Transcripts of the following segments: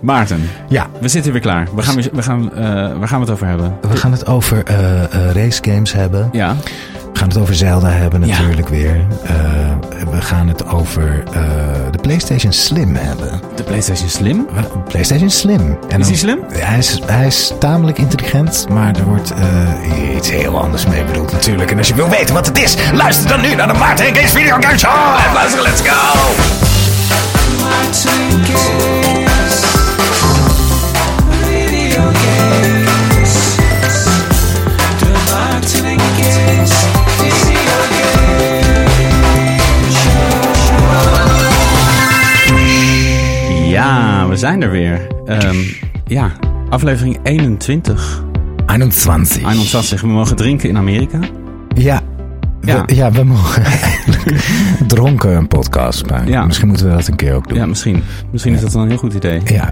Maarten, Ja, we zitten weer klaar. We gaan, weer- we gaan, eh, waar gaan we het over hebben? we gaan het over eh eh, racegames hebben. Ja, We gaan het over Zelda hebben Ja. natuurlijk weer. Eh, we gaan het over eh, de PlayStation Slim hebben. de PlayStation Slim. PlayStation Slim. En Is die slim? Hij is, hij is tamelijk intelligent, maar er wordt eh, iets heel anders mee bedoeld natuurlijk. En als je wil weten wat het is, luister dan nu naar de Maarten en Kees Video Game Show. En luister, let's go! Ja, we zijn er weer. Ehm, ja, aflevering 21. 21. 21. We mogen drinken in Amerika. Ja. We, Ja. ja. we mogen eigenlijk dronken een podcast maken. Ja. Misschien moeten we dat een keer ook doen. Ja, misschien. Misschien is dat dan een heel goed idee. Ja,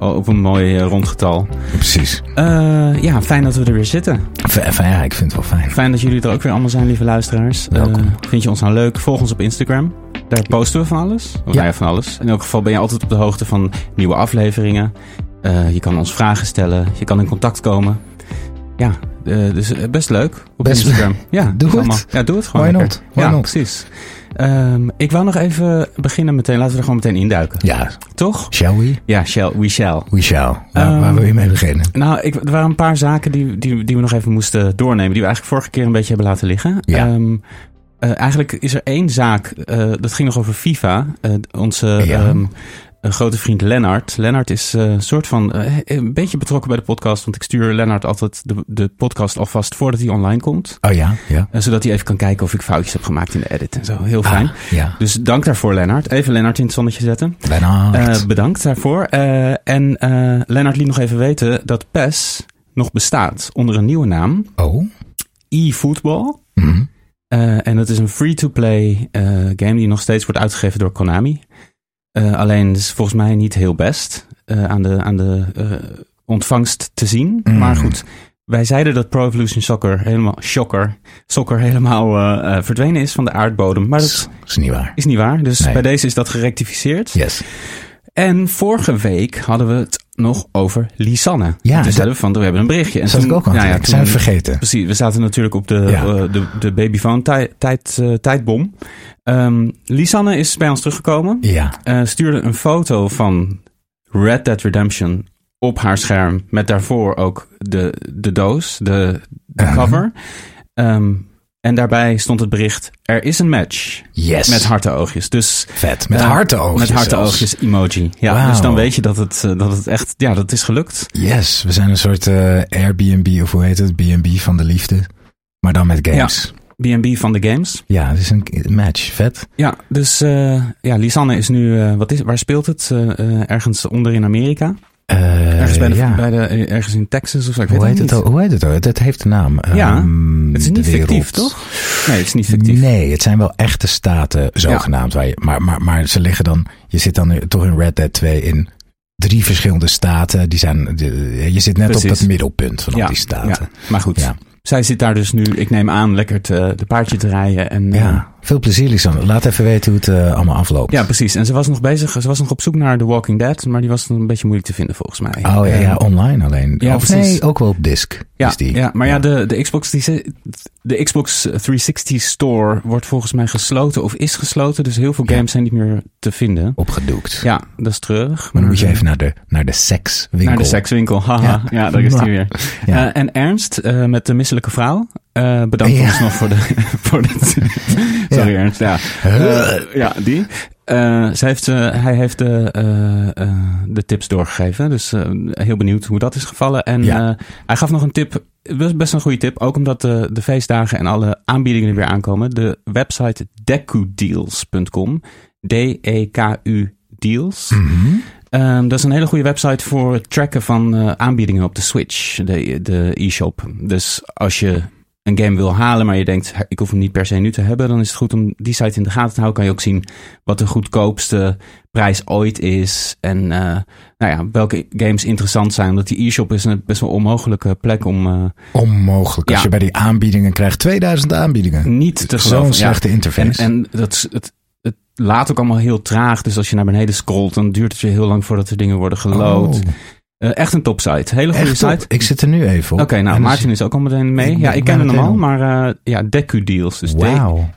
Oh, op een mooi eh, rond getal. precies. Eh, ja, fijn dat we er weer zitten. F- Fijn, ja, ik vind het wel fijn. Fijn dat jullie er ook weer allemaal zijn, lieve luisteraars. Welkom. Eh, vind je ons nou leuk? Volg ons op Instagram. Daar posten we van alles. Of Ja. van alles. In elk geval ben je altijd op de hoogte van nieuwe afleveringen. Eh, je kan ons vragen stellen. Je kan in contact komen. Ja, eh, dus eh, best leuk op Best- Instagram. Ja, Doe het. allemaal- Ja, doe het gewoon. Why lekker. not? Why ja, not? precies. Ehm, ik wou nog even beginnen meteen. Laten we er gewoon meteen induiken. Ja, Toch? shall we? Ja, shall, we shall. We shall. Nou, Ehm, waar wil je mee beginnen? Nou, ik, er waren een paar zaken die, die, die we nog even moesten doornemen. Die we eigenlijk vorige keer een beetje hebben laten liggen. Ja. Ehm, eh, eigenlijk is er één zaak, eh, dat ging nog over FIFA. Eh, onze Ja. ehm, grote vriend Lennart. Lennart is een soort van een beetje betrokken bij de podcast. Want ik stuur Lennart altijd de, de podcast alvast voordat hij online komt. Oh ja, ja. Zodat hij even kan kijken of ik foutjes heb gemaakt in de edit en zo. Heel fijn. Ah, ja. Dus dank daarvoor, Lennart. Even Lennart in het zonnetje zetten. Bedankt daarvoor. En Lennart liet nog even weten dat PES nog bestaat onder een nieuwe naam. oh. eFootball. Mhm. Eh, en dat is een free-to-play eh, game die nog steeds wordt uitgegeven door Konami. Eh, alleen is volgens mij niet heel best aan de, aan de ontvangst te zien. Mhm. Maar goed, wij zeiden dat Pro Evolution Soccer helemaal, shocker, soccer helemaal verdwenen is van de aardbodem. Maar dat Dat is niet waar. is niet waar. Dus Nee. bij deze is dat gerectificeerd. Yes. En vorige week hadden we het nog over Lisanne. Ja, dat- zeiden we van, we hebben een berichtje. En Dat ik ook nou het ja. Zijn we vergeten. Precies, we zaten natuurlijk op de, Ja. eh, de, de babyfoon tijd, tijd, eh, tijdbom. Ehm, Lisanne is bij ons teruggekomen. Ja. eh, stuurde een foto van Red Dead Redemption op haar scherm. Met daarvoor ook de, de doos, de, de Uh-huh. cover. Ehm, en daarbij stond het bericht, er is een match. Yes. Met hartenoogjes. Dus Vet. Met eh, hartenoogjes Met zelfs. hartenoogjes emoji. Ja, dus dan weet je dat het, eh, dat het echt, ja, dat is gelukt. Yes. We zijn een soort eh, Airbnb, of hoe heet het? B&B van de liefde. Maar dan met games. B&B van de games. Ja, het is een match. Vet. Ja, dus ja, Lisanne is nu, wat is, waar speelt het? Ergens onder in Amerika. Eh, Ergens, bij de, ja. bij de, eh, ergens in Texas of zo. Ik hoe, weet heet het het niet. ook? hoe heet het ook? Het, het heeft een naam. Ja, Ehm, Het is niet fictief, toch? Nee, het is niet fictief. Nee, het zijn wel echte staten, zogenaamd. Waar je, maar, maar, maar ze liggen dan, je zit dan toch in Red Dead 2 in drie verschillende staten. Die zijn, de- je zit net op dat middelpunt van al die staten. ja, maar goed. Zij zit daar dus nu, ik neem aan, lekker te, de paardje te rijden. En, Ja. Eh, Veel plezier, Lisanne. Laat even weten hoe het eh, allemaal afloopt. Ja, precies. En ze was nog bezig, ze was nog op zoek naar The Walking Dead, maar die was een beetje moeilijk te vinden volgens mij. Oh ja, Eh, ja, online alleen. Ja, of precies. nee, ook wel op disc. Ja, is die. ja, maar ja, de, de, Xbox, die, de Xbox 360 Store wordt volgens mij gesloten of is gesloten. Dus heel veel games zijn niet meer te vinden. Opgedoekt. Ja, dat is treurig. Maar dan moet je even naar de, naar de sekswinkel. Naar de sekswinkel, haha. Ja. Daar is die weer. Eh, en Ernst, eh, met de misselijke vrouw. Eh bedankt Ja. ons nog voor de... voor sorry Ja. Ernst, ja. Eh, ja, die. Eh, zij heeft, hij heeft de, eh, eh, de tips doorgegeven. Dus heel benieuwd hoe dat is gevallen. En Ja. eh, hij gaf nog een tip. Best, best een goede tip. Ook omdat de, de feestdagen en alle aanbiedingen er weer aankomen. De website decudeals.com. D-E-K-U Deals. Mhm. Ehm, dat is een hele goede website voor het tracken van aanbiedingen op de Switch, de, de e-shop. Dus als je een game wil halen, maar je denkt, "Hè, ik hoef hem niet per se nu te hebben, dan is het goed om die site in de gaten te houden. Kan je ook zien wat de goedkoopste prijs ooit is en eh, nou ja, welke games interessant zijn. Omdat die e-shop is een best wel onmogelijke plek om eh, Onmogelijk. Als je bij die aanbiedingen krijgt 2000 aanbiedingen. niet te Zo'n. Ja. slechte interface. En, en dat, het, het laat ook allemaal heel traag. Dus als je naar beneden scrolt, dan duurt het weer heel lang voordat er dingen worden geload. Oh, Eh, echt een topsite. Hele goede echt top. site. Ik zit er nu even op. Oké, nou, En dus- Maarten is ook al meteen mee. Ik ja, ik ken hem al, maar eh, ja, Deku Deals. Dus.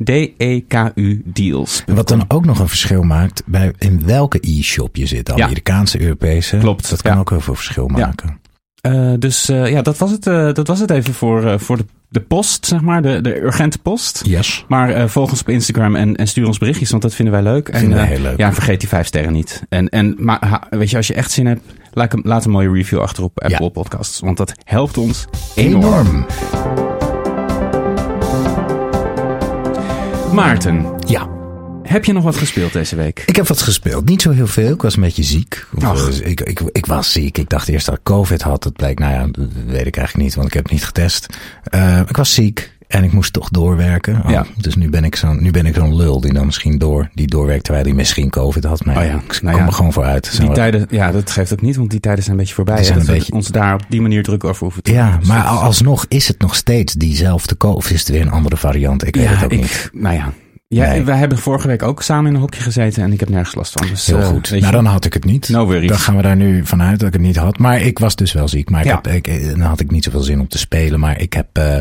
D-E-K-U Deals. Wat dan ook nog een verschil maakt bij in welke e-shop je zit. Ja. Amerikaanse, Europese. Klopt, Dat kan ja. ook heel veel verschil Ja. maken. Eh, dus ja, dat was het, dat was het even voor, voor de, de post, zeg maar. De, de urgente post. Yes. Maar eh, volg ons op Instagram en, en stuur ons berichtjes, want dat vinden wij leuk. En, Vinden wij eh, heel leuk. Ja, en vergeet die vijf sterren niet. En, en maar, ha- weet je, als je echt zin hebt, laat, een- laat een mooie review achter op Apple Ja. Podcasts. Want dat helpt ons enorm. Enorm. Maarten, Ja. heb je nog wat gespeeld deze week? Ik heb wat gespeeld. Niet zo heel veel. Ik was een beetje ziek. Of, eh, ik, ik, ik was ziek. Ik dacht eerst dat ik COVID had. Dat bleek, nou ja, dat weet ik eigenlijk niet, want ik heb het niet getest. Eh, ik was ziek en ik moest toch doorwerken. Oh, Ja. Dus nu ben ik zo'n nu ben ik zo'n lul die dan misschien door, die doorwerkt terwijl hij misschien COVID had. Maar Oh ja, ik nou kom ja. er gewoon voor uit. Zo- Die tijden, ja, dat geeft ook niet, want die tijden zijn een beetje voorbij. Zijn dat een we beetje- ons daar op die manier druk over hoeven te ja, doen. Dus maar alsnog is het nog steeds diezelfde COVID. Of is het weer een andere variant? Ik weet het ook ik, niet. Nou ja. ja Nee. Wij hebben vorige week ook samen in een hokje gezeten en ik heb nergens last van. Dus, Heel eh, goed. Nou, dan had ik het niet. No worries. Dan gaan we daar nu vanuit dat ik het niet had. Maar ik was dus wel ziek. Maar ik Ja. heb, ik, eh, dan had ik niet zoveel zin om te spelen. Maar ik heb, eh,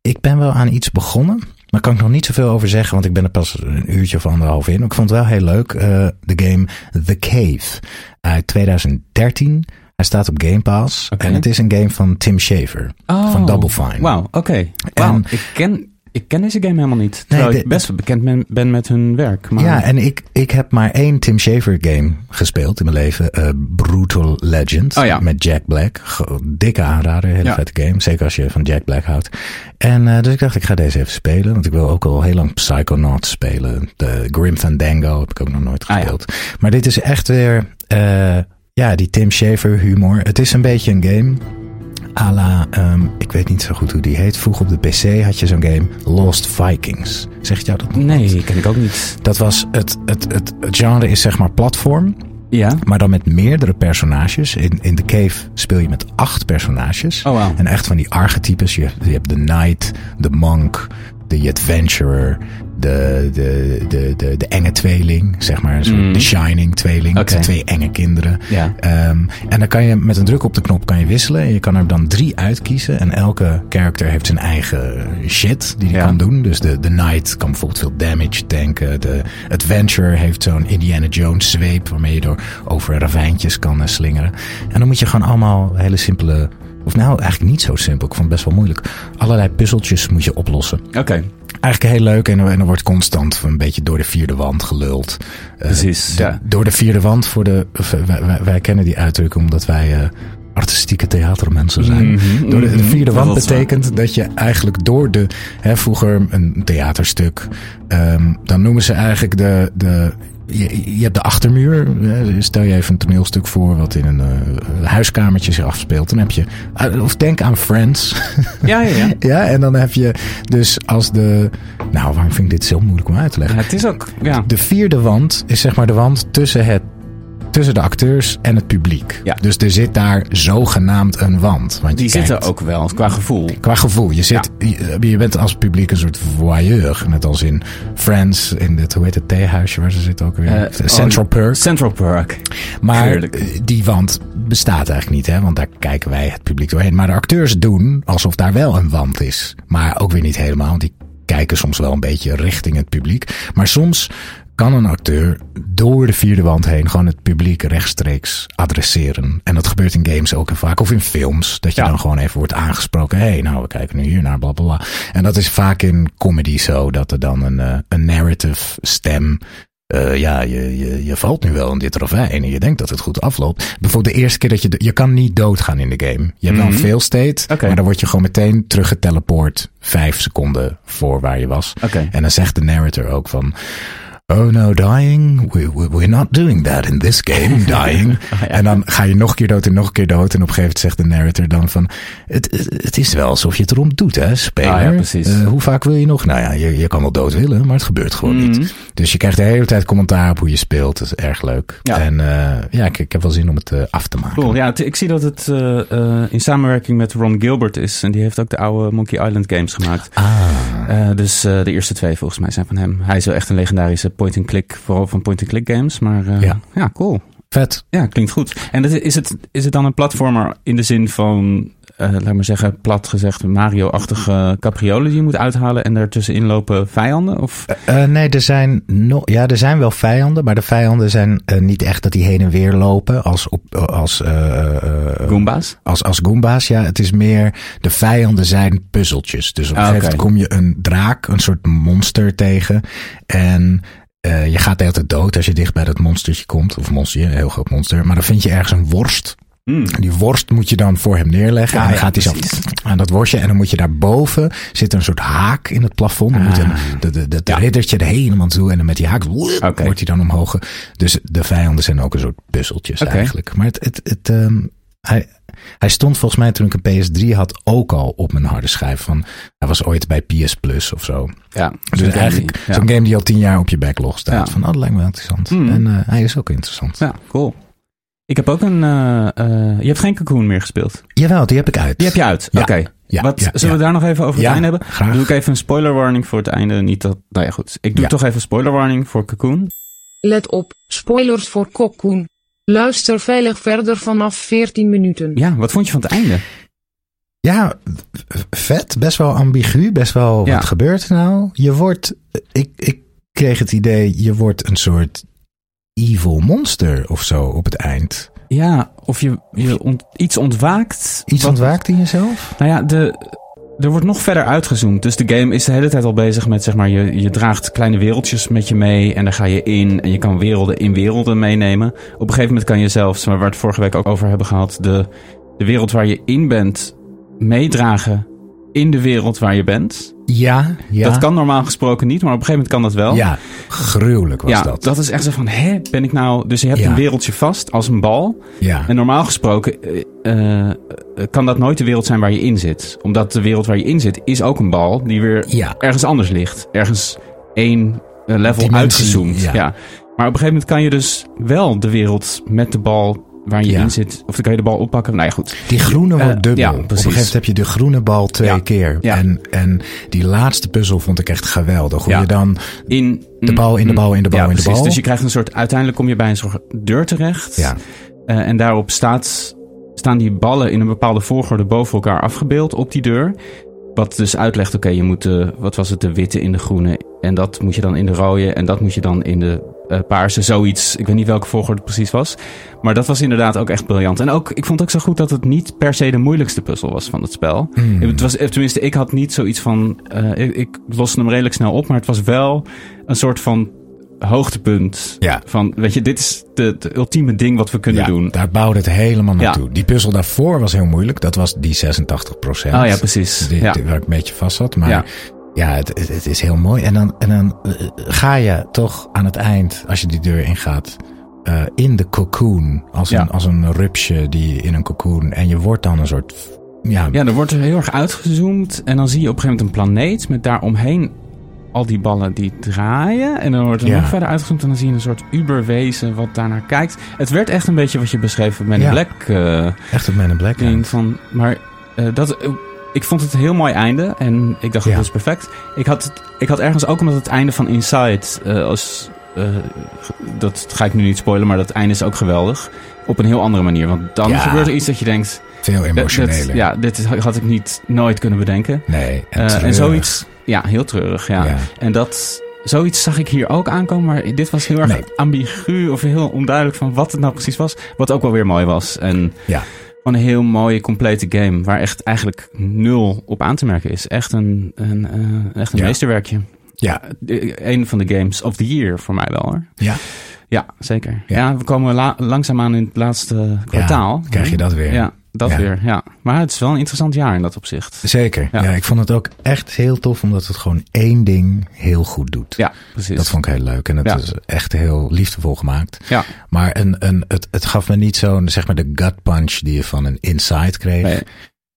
ik ben wel aan iets begonnen. Daar kan ik nog niet zoveel over zeggen, want ik ben er pas een uurtje of anderhalf in. Ik vond het wel heel leuk. eh, de game The Cave uit 2013. Hij staat op Game Pass. En het is een game van Tim Schafer. Oh, van Double Fine. Wauw, oké. En- ik, ken, ik ken deze game helemaal niet. Terwijl de- ik best wel bekend ben, ben met hun werk. Maar, Ja, en ik, ik heb maar één Tim Schafer game gespeeld in mijn leven. eh, Brutal Legend. Oh ja. Met Jack Black. Dikke aanrader, hele Ja. vette game. Zeker als je van Jack Black houdt. En eh, dus ik dacht, ik ga deze even spelen. Want ik wil ook al heel lang Psychonauts spelen. De Grim Fandango heb ik ook nog nooit Ah, ja. gespeeld. Maar dit is echt weer, eh, ja, die Tim Schafer humor. Het is een beetje een game. À la, ehm, ik weet niet zo goed hoe die heet. Vroeger op de PC had je zo'n game, Lost Vikings. Zegt jou dat nog wat? Nee, ken ik ook niet. Dat was het, het, het, het genre is zeg maar platform, Ja? maar dan met meerdere personages. In, in The Cave speel je met acht personages. Oh, wauw. En echt van die archetypes. Je, je hebt de knight, de monk, de adventurer, de, de, de, de, de enge tweeling, zeg maar. Een soort Mm. de shining tweeling. Oké. De twee enge kinderen. Ja. Ehm, en dan kan je met een druk op de knop kan je wisselen. En je kan er dan drie uitkiezen. En elke character heeft zijn eigen shit die hij Ja. kan doen. Dus de, de knight kan bijvoorbeeld veel damage tanken. De adventurer heeft zo'n Indiana Jones zweep. Waarmee je door over ravijntjes kan eh, slingeren. En dan moet je gewoon allemaal hele simpele... Of nou, eigenlijk niet zo simpel. Ik vond het best wel moeilijk. Allerlei puzzeltjes moet je oplossen. Oké, Eigenlijk heel leuk. En, en er wordt constant een beetje door de vierde wand geluld. Eh, Precies, de- ja. Door de vierde wand voor de. wij, wij- wij kennen die uitdrukking omdat wij eh, artistieke theatermensen zijn. Mhm, door de, de mhm. vierde Dat wand waar. betekent dat je eigenlijk door de. Hè, vroeger een theaterstuk. ehm, dan noemen ze eigenlijk de. de je, je hebt de achtermuur. hè, Stel je even een toneelstuk voor wat in een eh, huiskamertje zich afspeelt. Dan heb je. eh, Of denk aan Friends. Ja, ja, ja. Ja, en dan heb je dus als de. Nou, waarom vind ik dit zo moeilijk om uit te leggen? Ja, Het is ook, ja. De vierde wand is zeg maar de wand tussen het tussen de acteurs en het publiek. Ja. Dus er zit daar zogenaamd een wand. Want je Die zitten kijkt- ook wel, qua gevoel. Qua gevoel. Je, zit, je, je bent als publiek een soort voyeur. Net als in Friends, in het, hoe heet het, theehuisje waar ze zitten ook weer. Eh, Central oh, Perk. Central Perk. Maar Heerlijk. eh, die wand bestaat eigenlijk niet, hè? Want daar kijken wij het publiek doorheen. Maar de acteurs doen alsof daar wel een wand is. Maar ook weer niet helemaal, want die kijken soms wel een beetje richting het publiek. Maar soms kan een acteur door de vierde wand heen gewoon het publiek rechtstreeks adresseren. En dat gebeurt in games ook heel vaak. Of in films. Dat je Ja. dan gewoon even wordt aangesproken. Hé, hey, nou, we kijken nu hier naar, bla bla bla. En dat is vaak in comedy zo. Dat er dan een, eh, een narrative stem eh, ja, je, je, je valt nu wel in dit ravijn en je denkt dat het goed afloopt. Bijvoorbeeld de eerste keer dat je... Je kan niet doodgaan in de game. Je hebt wel een Mhm. fail state, Oké. maar dan word je gewoon meteen teruggeteleport vijf seconden voor waar je was. En dan zegt de narrator ook van... Oh no, dying? We, we, we're not doing that in this game, dying. Oh, En dan ga je nog een keer dood en nog een keer dood. En op een gegeven moment zegt de narrator dan van... Het, het, is wel alsof je het erom doet, hè, speler. Ah, ja, precies. Eh, hoe vaak wil je nog? Nou ja, je, je kan wel dood willen, maar het gebeurt gewoon niet. Dus je krijgt de hele tijd commentaar op hoe je speelt. Dat is erg leuk. Ja. En eh, ja, ik, ik heb wel zin om het eh, af te maken. Cool. Ja, ik zie dat het in samenwerking met Ron Gilbert is. En die heeft ook de oude Monkey Island games gemaakt. Ah, dus de eerste twee volgens mij zijn van hem. Hij is wel echt een legendarische point-and-click, vooral van point-and-click games. Maar eh, Ja. ja. cool. vet. Ja, klinkt goed. En dat- is het, is het dan een platformer in de zin van, eh, laat maar zeggen, plat gezegd, Mario-achtige capriolen die je moet uithalen en daartussenin lopen vijanden? Of Eh, nee, er zijn, no ja, er zijn wel vijanden, maar de vijanden zijn niet echt dat die heen en weer lopen als, op, als, Goomba's? als, als Goomba's. Ja, het is meer, de vijanden zijn puzzeltjes. Dus op een Ah, gegeven moment kom je een draak, een soort monster tegen. En je gaat de hele tijd dood als je dicht bij dat monstertje komt. Of monstertje, een heel groot monster. Maar dan vind je ergens een worst. Mm. En die worst moet je dan voor hem neerleggen. Ja, en dan ja, gaat hij zo aan dat worstje. En dan moet je daarboven zit een soort haak in het plafond. Dan moet je Ah. de, de, de, de Ja. riddertje er helemaal toe. En dan met die haak wordt hij dan omhoog. Dus de vijanden zijn ook een soort puzzeltjes eigenlijk. Maar het, het, het, ehm, hij, hij stond volgens mij toen ik een PS3 had ook al op mijn harde schijf. Van, hij was ooit bij PS Plus of zo. Ja, Dus eigenlijk game die- zo'n game die al tien jaar op je backlog staat. Ja. Van, oh, dat lijkt me wel interessant. Mm. En eh, hij is ook interessant. Ja, cool. Ik heb ook een. eh, eh, je hebt geen Cocoon meer gespeeld. Jawel, die heb ik uit. Die heb je uit. Ja. Oké. Ja, Wat ja, zullen we daar nog even over het Ja, einde hebben? graag. Doe ik even een spoiler warning voor het einde. Niet dat. Nou ja, goed. Ik doe Ja. toch even een spoiler warning voor Cocoon. Let op, spoilers voor Cocoon. Luister veilig verder vanaf 14 minuten. Ja, wat vond je van het einde? Ja, vet. Best wel ambigu. Best wel, Ja. wat gebeurt er nou? Je wordt, ik, ik kreeg het idee, je wordt een soort evil monster of zo op het eind. Ja, of je, je ont- iets ontwaakt. Iets Wat- ontwaakt in jezelf? Nou ja, de, er wordt nog verder uitgezoomd. Dus de game is de hele tijd al bezig met, zeg maar, je, je draagt kleine wereldjes met je mee. En daar ga je in. En je kan werelden in werelden meenemen. Op een gegeven moment kan je zelfs, waar we het vorige week ook over hebben gehad, de, de wereld waar je in bent meedragen in de wereld waar je bent. Ja, ja. Dat kan normaal gesproken niet, maar op een gegeven moment kan dat wel. Ja, gruwelijk was ja, dat. is echt zo van, hè, ben ik nou... Dus je hebt Ja. een wereldje vast als een bal. Ja, En normaal gesproken eh, eh, kan dat nooit de wereld zijn waar je in zit. Omdat de wereld waar je in zit is ook een bal die weer Ja. ergens anders ligt. Ergens één eh, level Dimensie, uitgezoomd. Ja. Maar op een gegeven moment kan je dus wel de wereld met de bal waar je Ja. in zit. Of dan kan je de bal oppakken. Nou ja, goed. die groene wordt Eh, dubbel. ja, Op een precies. gegeven moment heb je de groene bal twee Ja. keer. En, en die laatste puzzel vond ik echt geweldig. Hoe je dan In, de bal in de bal in de bal in de bal. Dus je krijgt een soort... Uiteindelijk kom je bij een soort deur terecht. Ja, Eh, en daarop staat, staan die ballen in een bepaalde volgorde boven elkaar afgebeeld op die deur. Wat dus uitlegt, oké, je moet de, wat was het, de witte in de groene. En dat moet je dan in de rode. En dat moet je dan in de eh, paarse. Zoiets. Ik weet niet welke volgorde het precies was. Maar dat was inderdaad ook echt briljant. En ook, ik vond ook zo goed dat het niet per se de moeilijkste puzzel was van het spel. Hmm. Het was, eh, tenminste, ik had niet zoiets van, eh, ik, ik loste hem redelijk snel op. Maar het was wel een soort van hoogtepunt. Ja. Van, weet je, dit is de, het ultieme ding wat we kunnen ja, doen. daar bouwde het helemaal Ja. naartoe. Die puzzel daarvoor was heel moeilijk. Dat was die 86 procent. Oh ja, precies. Die, Ja. waar ik een beetje vast zat. Maar ja, het, is heel mooi. En dan, en dan eh, ga je toch aan het eind, als je die deur ingaat, eh in de cocoon. Als, Ja. een, als een rupsje die in een cocoon. En je wordt dan een soort... Ja, Ja, er wordt er heel erg uitgezoomd. En dan zie je op een gegeven moment een planeet met daaromheen al die ballen die draaien. En dan wordt er Ja. nog verder uitgezoomd en dan zie je een soort uberwezen wat daarnaar kijkt. Het werd echt een beetje wat je beschreef met Ja. Black eh, Echt het Man in Black. van... Maar dat, ik vond het een heel mooi einde en ik dacht Ja. dat is perfect. Ik had, ik had ergens ook omdat het einde van Inside eh, als... eh, dat ga ik nu niet spoilen, maar dat einde is ook geweldig. Op een heel andere manier. Want dan Ja. gebeurt er iets dat je denkt... Veel dat- emotioneler. ja, dit had ik niet nooit kunnen bedenken. Nee. En, Eh, zoiets, ja, heel treurig, ja. Ja. En dat, zoiets zag ik hier ook aankomen, maar dit was heel erg Nee. ambigu of heel onduidelijk van wat het nou precies was. Wat ook wel weer mooi was. En Ja. Van een heel mooie, complete game, waar echt eigenlijk nul op aan te merken is. Echt een, een, eh, echt een Ja. meesterwerkje. Ja. Een van de games of the year voor mij wel hoor. Ja. Ja, zeker. Ja. Ja, we komen la langzaamaan in het laatste kwartaal. krijg je dat weer. Ja, dat Ja. weer, ja. Maar het is wel een interessant jaar in dat opzicht. Zeker. Ja. Ja. ik vond het ook echt heel tof, omdat het gewoon één ding heel goed doet. Ja, precies. Dat vond ik heel leuk. En het Ja. is echt heel liefdevol gemaakt. Ja. Maar een, een, het, het gaf me niet zo'n, zeg maar, de gut punch die je van een Inside kreeg. Nee.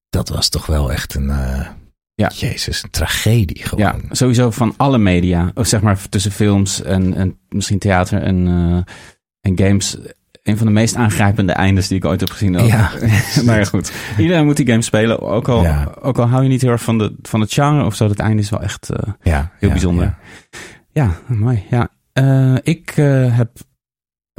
Dat was toch wel echt een, eh, Ja. jezus, een tragedie gewoon. Ja, sowieso van alle media. Of zeg maar tussen films en, en misschien theater en, eh, en games. Een van de meest aangrijpende eindes die ik ooit heb gezien. ook. Ja. ja, goed. Iedereen moet die game spelen. Ook al, Ja. ook al hou je niet heel erg van, de, van het genre of zo. Dat einde is wel echt eh, Ja, heel ja, bijzonder. ja. Ja, mooi. Ja. Eh, ik eh, heb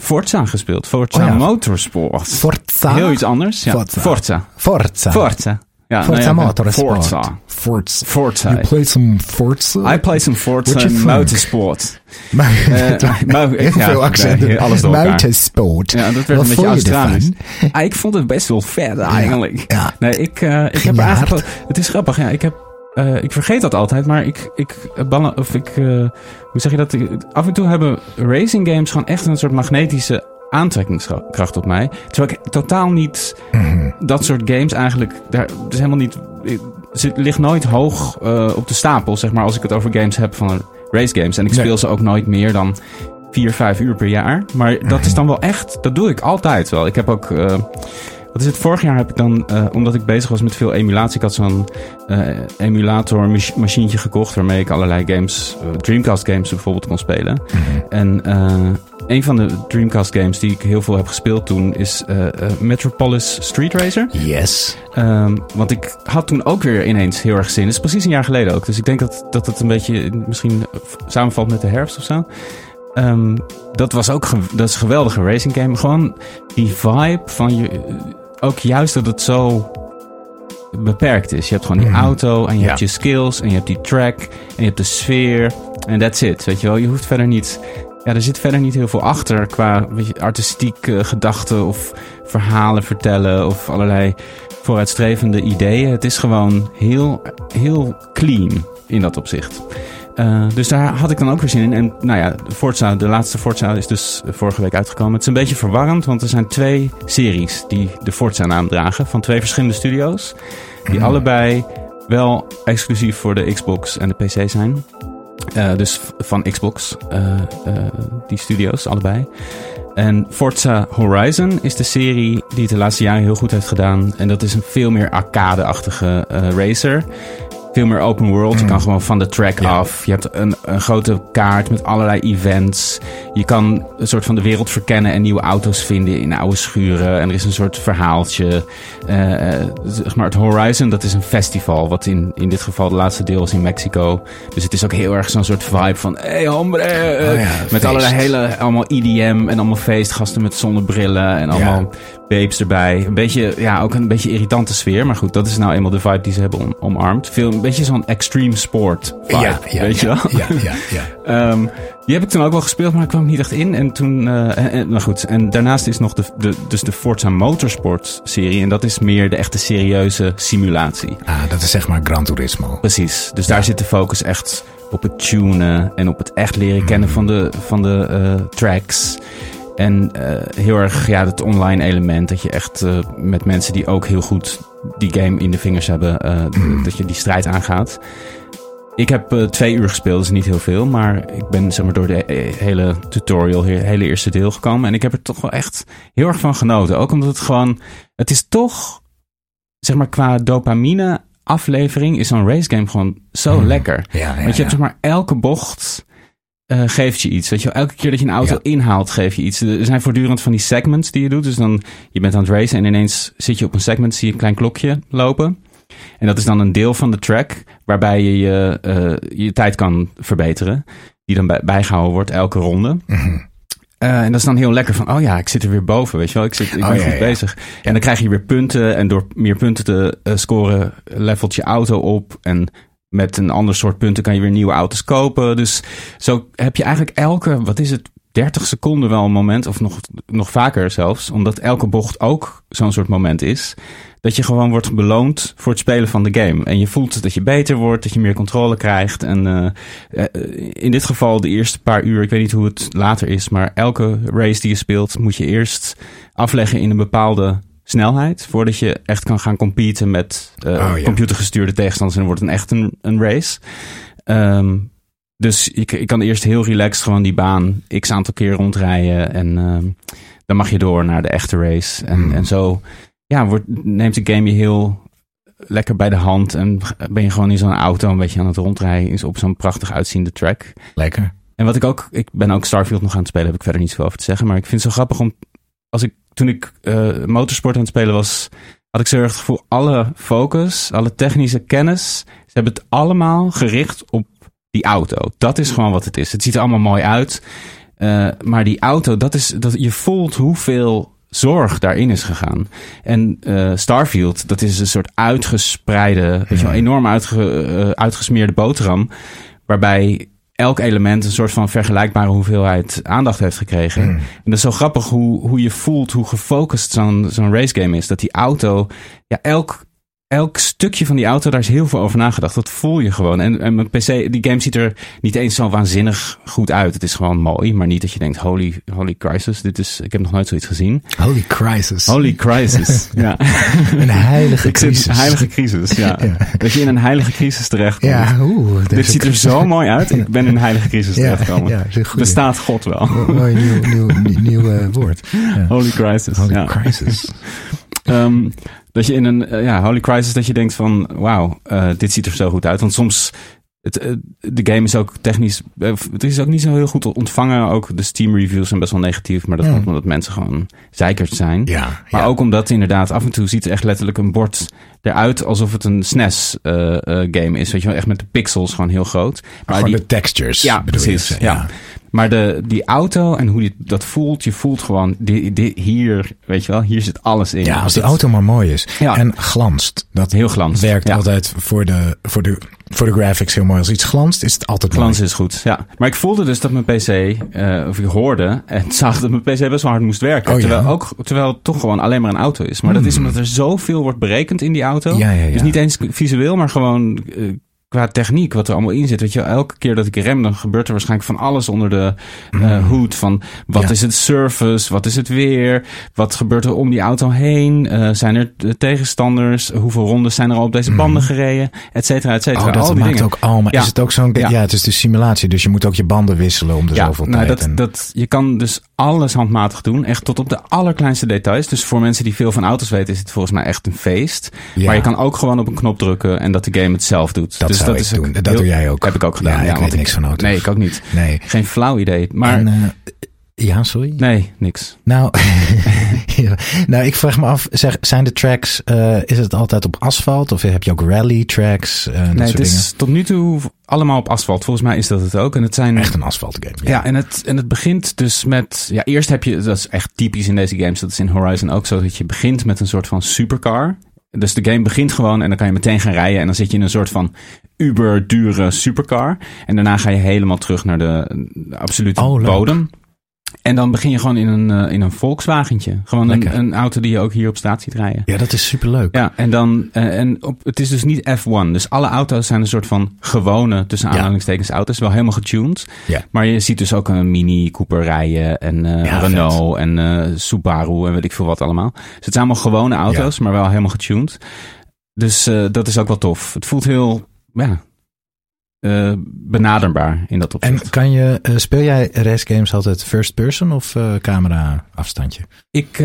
Forza gespeeld. Forza Oh. Motorsport. Forza. Heel iets anders. Forza. Forza. Forza. Ja, Forza ja, Motorsport. Forza. Forza. Forza. You play some Forza? I play some Forza think? Motorsport. Heel ja, veel accenten. nee, alles door. Motorsport. Ja, dat werd Wat een beetje Australisch. Ah, ik vond het best wel vet eigenlijk. ja. Nee, ik, eh, ik heb eigenlijk... Het is grappig, ja. Ik heb... eh, ik vergeet dat altijd, maar ik, ik, eh, of ik, eh, hoe zeg je dat? Af en toe hebben racing games gewoon echt een soort magnetische aantrekkingskracht op mij. Terwijl ik totaal niet Mhm. dat soort games eigenlijk, daar is helemaal niet, het ligt nooit hoog eh, op de stapel, zeg maar, als ik het over games heb van race games. En ik Nee. speel ze ook nooit meer dan vier, vijf uur per jaar. Maar dat is dan wel echt, dat doe ik altijd wel. Ik heb ook, eh, wat is het, vorig jaar heb ik dan, eh, omdat ik bezig was met veel emulatie, ik had zo'n eh, emulator mach- machientje gekocht waarmee ik allerlei games, Dreamcast games bijvoorbeeld kon spelen. En eh, een van de Dreamcast games die ik heel veel heb gespeeld toen is eh, eh, Metropolis Street Racer. Yes. Ehm, want ik had toen ook weer ineens heel erg zin. Het is precies een jaar geleden ook. Dus ik denk dat, dat het een beetje misschien samenvalt met de herfst of zo. Ehm, dat was ook dat is een geweldige racing game. Gewoon die vibe van je. Ook juist dat het zo beperkt is. Je hebt gewoon die Mhm. auto en je Ja. hebt je skills en je hebt die track en je hebt de sfeer. En that's it. Weet je wel, je hoeft verder niet. Ja, er zit verder niet heel veel achter qua weet je, artistiek gedachten of verhalen vertellen of allerlei vooruitstrevende ideeën. Het is gewoon heel, heel clean in dat opzicht. Eh, dus daar had ik dan ook weer zin in. En nou ja, Forza, de laatste Forza is dus vorige week uitgekomen. Het is een beetje verwarrend, want er zijn twee series die de Forza-naam dragen. Van twee verschillende studio's. Die allebei wel exclusief voor de Xbox en de PC zijn. Eh, dus van Xbox, eh, eh, die studio's, allebei. En Forza Horizon is de serie die het de laatste jaren heel goed heeft gedaan. En dat is een veel meer arcade-achtige racer. Veel meer open world. Je kan gewoon van de track af. Je hebt een, een grote kaart met allerlei events. Je kan een soort van de wereld verkennen en nieuwe auto's vinden in oude schuren. En er is een soort verhaaltje. Eh, eh, zeg maar het Horizon, dat is een festival. Wat in, in dit geval de laatste deel was in Mexico. Dus het is ook heel erg zo'n soort vibe van... Hey hombre! Oh ja, met feest. allerlei hele... Allemaal EDM en allemaal feestgasten met zonnebrillen. En allemaal babes erbij. Een beetje, ja, ook een beetje irritante sfeer. Maar goed, dat is nou eenmaal de vibe die ze hebben om, omarmd. Veel, een beetje zo'n extreme sport vibe, ja, ja, weet ja, je wel? Ja, ja, ja. Ehm, die heb ik toen ook wel gespeeld, maar ik kwam niet echt in. En toen, en, en- nou goed. En daarnaast is nog de, de, dus de Forza Motorsport serie. En dat is meer de echte serieuze simulatie. Ah, dat is zeg maar Gran Turismo. Precies. Dus daar zit de focus echt op het tunen en op het echt leren kennen van de, van de eh, tracks. En eh, heel erg ja, het online element. Dat je echt eh, met mensen die ook heel goed die game in de vingers hebben, eh, dat je die strijd aangaat. Ik heb twee uur gespeeld, is niet heel veel. Maar ik ben zeg maar, door de hele tutorial, het hele eerste deel gekomen. En ik heb er toch wel echt heel erg van genoten. Ook omdat het gewoon, het is toch, zeg maar qua dopamine aflevering is zo'n race game gewoon zo lekker. Ja, ja, Want je ja. hebt zeg maar elke bocht eh, geeft je iets. Weet je, elke keer dat je een auto Ja. inhaalt, geef je iets. Er zijn voortdurend van die segments die je doet. Dus dan, je bent aan het racen en ineens zit je op een segment, zie je een klein klokje lopen. En dat is dan een deel van de track waarbij je je, eh, je tijd kan verbeteren. Die dan bij, bijgehouden wordt elke ronde. Mhm. Eh, en dat is dan heel lekker van, oh ja, ik zit er weer boven, weet je wel. Ik, zit, ik ben Oh, ja, goed ja. bezig. En dan krijg je weer punten. En door meer punten te scoren, levelt je auto op. En met een ander soort punten kan je weer nieuwe auto's kopen. Dus zo heb je eigenlijk elke, wat is het, 30 seconden wel een moment. Of nog, nog vaker zelfs. Omdat elke bocht ook zo'n soort moment is. Dat je gewoon wordt beloond voor het spelen van de game. En je voelt dat je beter wordt, dat je meer controle krijgt. En eh, eh, in dit geval de eerste paar uur, ik weet niet hoe het later is, maar elke race die je speelt moet je eerst afleggen in een bepaalde snelheid. Voordat je echt kan gaan competen met eh, Oh, ja. computergestuurde tegenstanders. En dan wordt het een echt een, een race. Ehm, dus ik, ik kan eerst heel relaxed gewoon die baan x aantal keer rondrijden. En ehm, dan mag je door naar de echte race. En, Hmm. en zo ja, wordt, neemt de game je heel lekker bij de hand. En ben je gewoon in zo'n auto een beetje aan het rondrijden. Is op zo'n prachtig uitziende track. Lekker. En wat ik ook, ik ben ook Starfield nog aan het spelen, heb ik verder niet zoveel over te zeggen. Maar ik vind het zo grappig om, als ik, toen ik eh, motorsport aan het spelen was, had ik zo erg het gevoel, alle focus, alle technische kennis, ze hebben het allemaal gericht op die auto. Dat is gewoon wat het is. Het ziet er allemaal mooi uit. Eh, maar die auto, dat is, dat, je voelt hoeveel zorg daarin is gegaan. En eh, Starfield, dat is een soort uitgespreide, weet je wel, enorm uitge, uitgesmeerde boterham. Waarbij elk element een soort van vergelijkbare hoeveelheid aandacht heeft gekregen. En dat is zo grappig hoe, hoe je voelt, hoe gefocust zo'n zo'n racegame is. Dat die auto, ja, elk, elk stukje van die auto, daar is heel veel over nagedacht. Dat voel je gewoon. En, en mijn PC, die game ziet er niet eens zo waanzinnig goed uit. Het is gewoon mooi, maar niet dat je denkt, holy, holy crisis, dit is, ik heb nog nooit zoiets gezien. Holy crisis. Holy crisis, ja. Een heilige crisis. een heilige crisis, ja. Ja. Dat je in een heilige crisis terechtkomt. Ja, oeh. Dit ziet er zo mooi uit. Ik ben in een heilige crisis terechtgekomen. ja, goeie. Bestaat God wel? Mooi nieuw, nieuw, nieuw, nieuw, eh, woord. Holy crisis. Holy ja. crisis. Ehm, dat je in een eh, ja, holy crisis dat je denkt van wauw, eh, dit ziet er zo goed uit. Want soms het, eh, de game is ook technisch, het is ook niet zo heel goed ontvangen. Ook de Steam reviews zijn best wel negatief, maar dat komt omdat mensen gewoon zeikerd zijn. Ja, Maar ja. ook omdat inderdaad af en toe ziet er echt letterlijk een bord eruit alsof het een SNES eh, game is. Weet je wel, echt met de pixels gewoon heel groot. Maar Gewoon die, de textures. ja, je precies. te Ja. Maar de, die auto en hoe die dat voelt, je voelt gewoon, die, die, hier, weet je wel, hier zit alles in. Ja, als die auto maar mooi is. Ja. En glanst. Dat Heel glans. werkt Ja. altijd voor de, voor, de, voor de graphics heel mooi. Als iets glanst, is het altijd Glans mooi. is goed, ja. Maar ik voelde dus dat mijn PC, eh, of ik hoorde en zag dat mijn PC best wel hard moest werken. Oh, ja? terwijl, ook, terwijl het toch gewoon alleen maar een auto is. Maar dat is omdat er zoveel wordt berekend in die auto. Ja, ja, ja. Dus niet eens visueel, maar gewoon eh, qua techniek, wat er allemaal in zit. Weet je, elke keer dat ik rem, dan gebeurt er waarschijnlijk van alles onder de eh, hoed. Van wat Mm. Ja. is het surface, wat is het weer, wat gebeurt er om die auto heen? Eh, zijn er tegenstanders? Hoeveel rondes zijn er al op deze banden gereden? Et cetera, et cetera. Mm. Oh, dat Al die maakt dingen. ook allemaal. Ja. Is het ook zo'n. Ja. Ja. het is de simulatie. Dus je moet ook je banden wisselen om de zoveel nou, tijd. dat, en- dat, je kan dus alles handmatig doen. Echt tot op de allerkleinste details. Dus voor mensen die veel van auto's weten, is het volgens mij echt een feest. Ja. Maar je kan ook gewoon op een knop drukken en dat de game het zelf doet. Dat dus zou dat ik is ook. Dat heel- doe jij ook. Heb ik ook gedaan. Ja, ik weet niks van auto's. Nee, ik ook niet. nee. Geen flauw idee. Maar En, eh, ja, sorry. nee, niks. Nou, ja. nou, ik vraag me af, zeg, zijn de tracks, eh, is het altijd op asfalt of heb je ook rally tracks, dat Nee, soort het dingen? is tot nu toe allemaal op asfalt. Volgens mij is dat het ook. En het zijn Echt een asfalt game. Ja, en, het, en het begint dus met. Ja, eerst heb je. Dat is echt typisch in deze games. Dat is in Horizon ook zo. Dat je begint met een soort van supercar. Dus de game begint gewoon en dan kan je meteen gaan rijden. En dan zit je in een soort van uber dure supercar. En daarna ga je helemaal terug naar de, absolute Oh, bodem. En dan begin je gewoon in een, eh, in een Volkswagentje. Gewoon een, een auto die je ook hier op straat ziet rijden. Ja, dat is superleuk. Ja, en dan, eh, en op, het is dus niet F1. Dus alle auto's zijn een soort van gewone, tussen Ja. aanhalingstekens, auto's. Wel helemaal getuned. Ja. Maar je ziet dus ook een Mini Cooper rijden en eh, Ja, Renault en Subaru en weet ik veel wat allemaal. Dus het zijn allemaal gewone auto's, maar wel helemaal getuned. Dus dat is ook wel tof. Het voelt heel, ja, eh, benaderbaar in dat opzicht. En kan je, eh, speel jij race games altijd first person of eh, camera afstandje? Ik,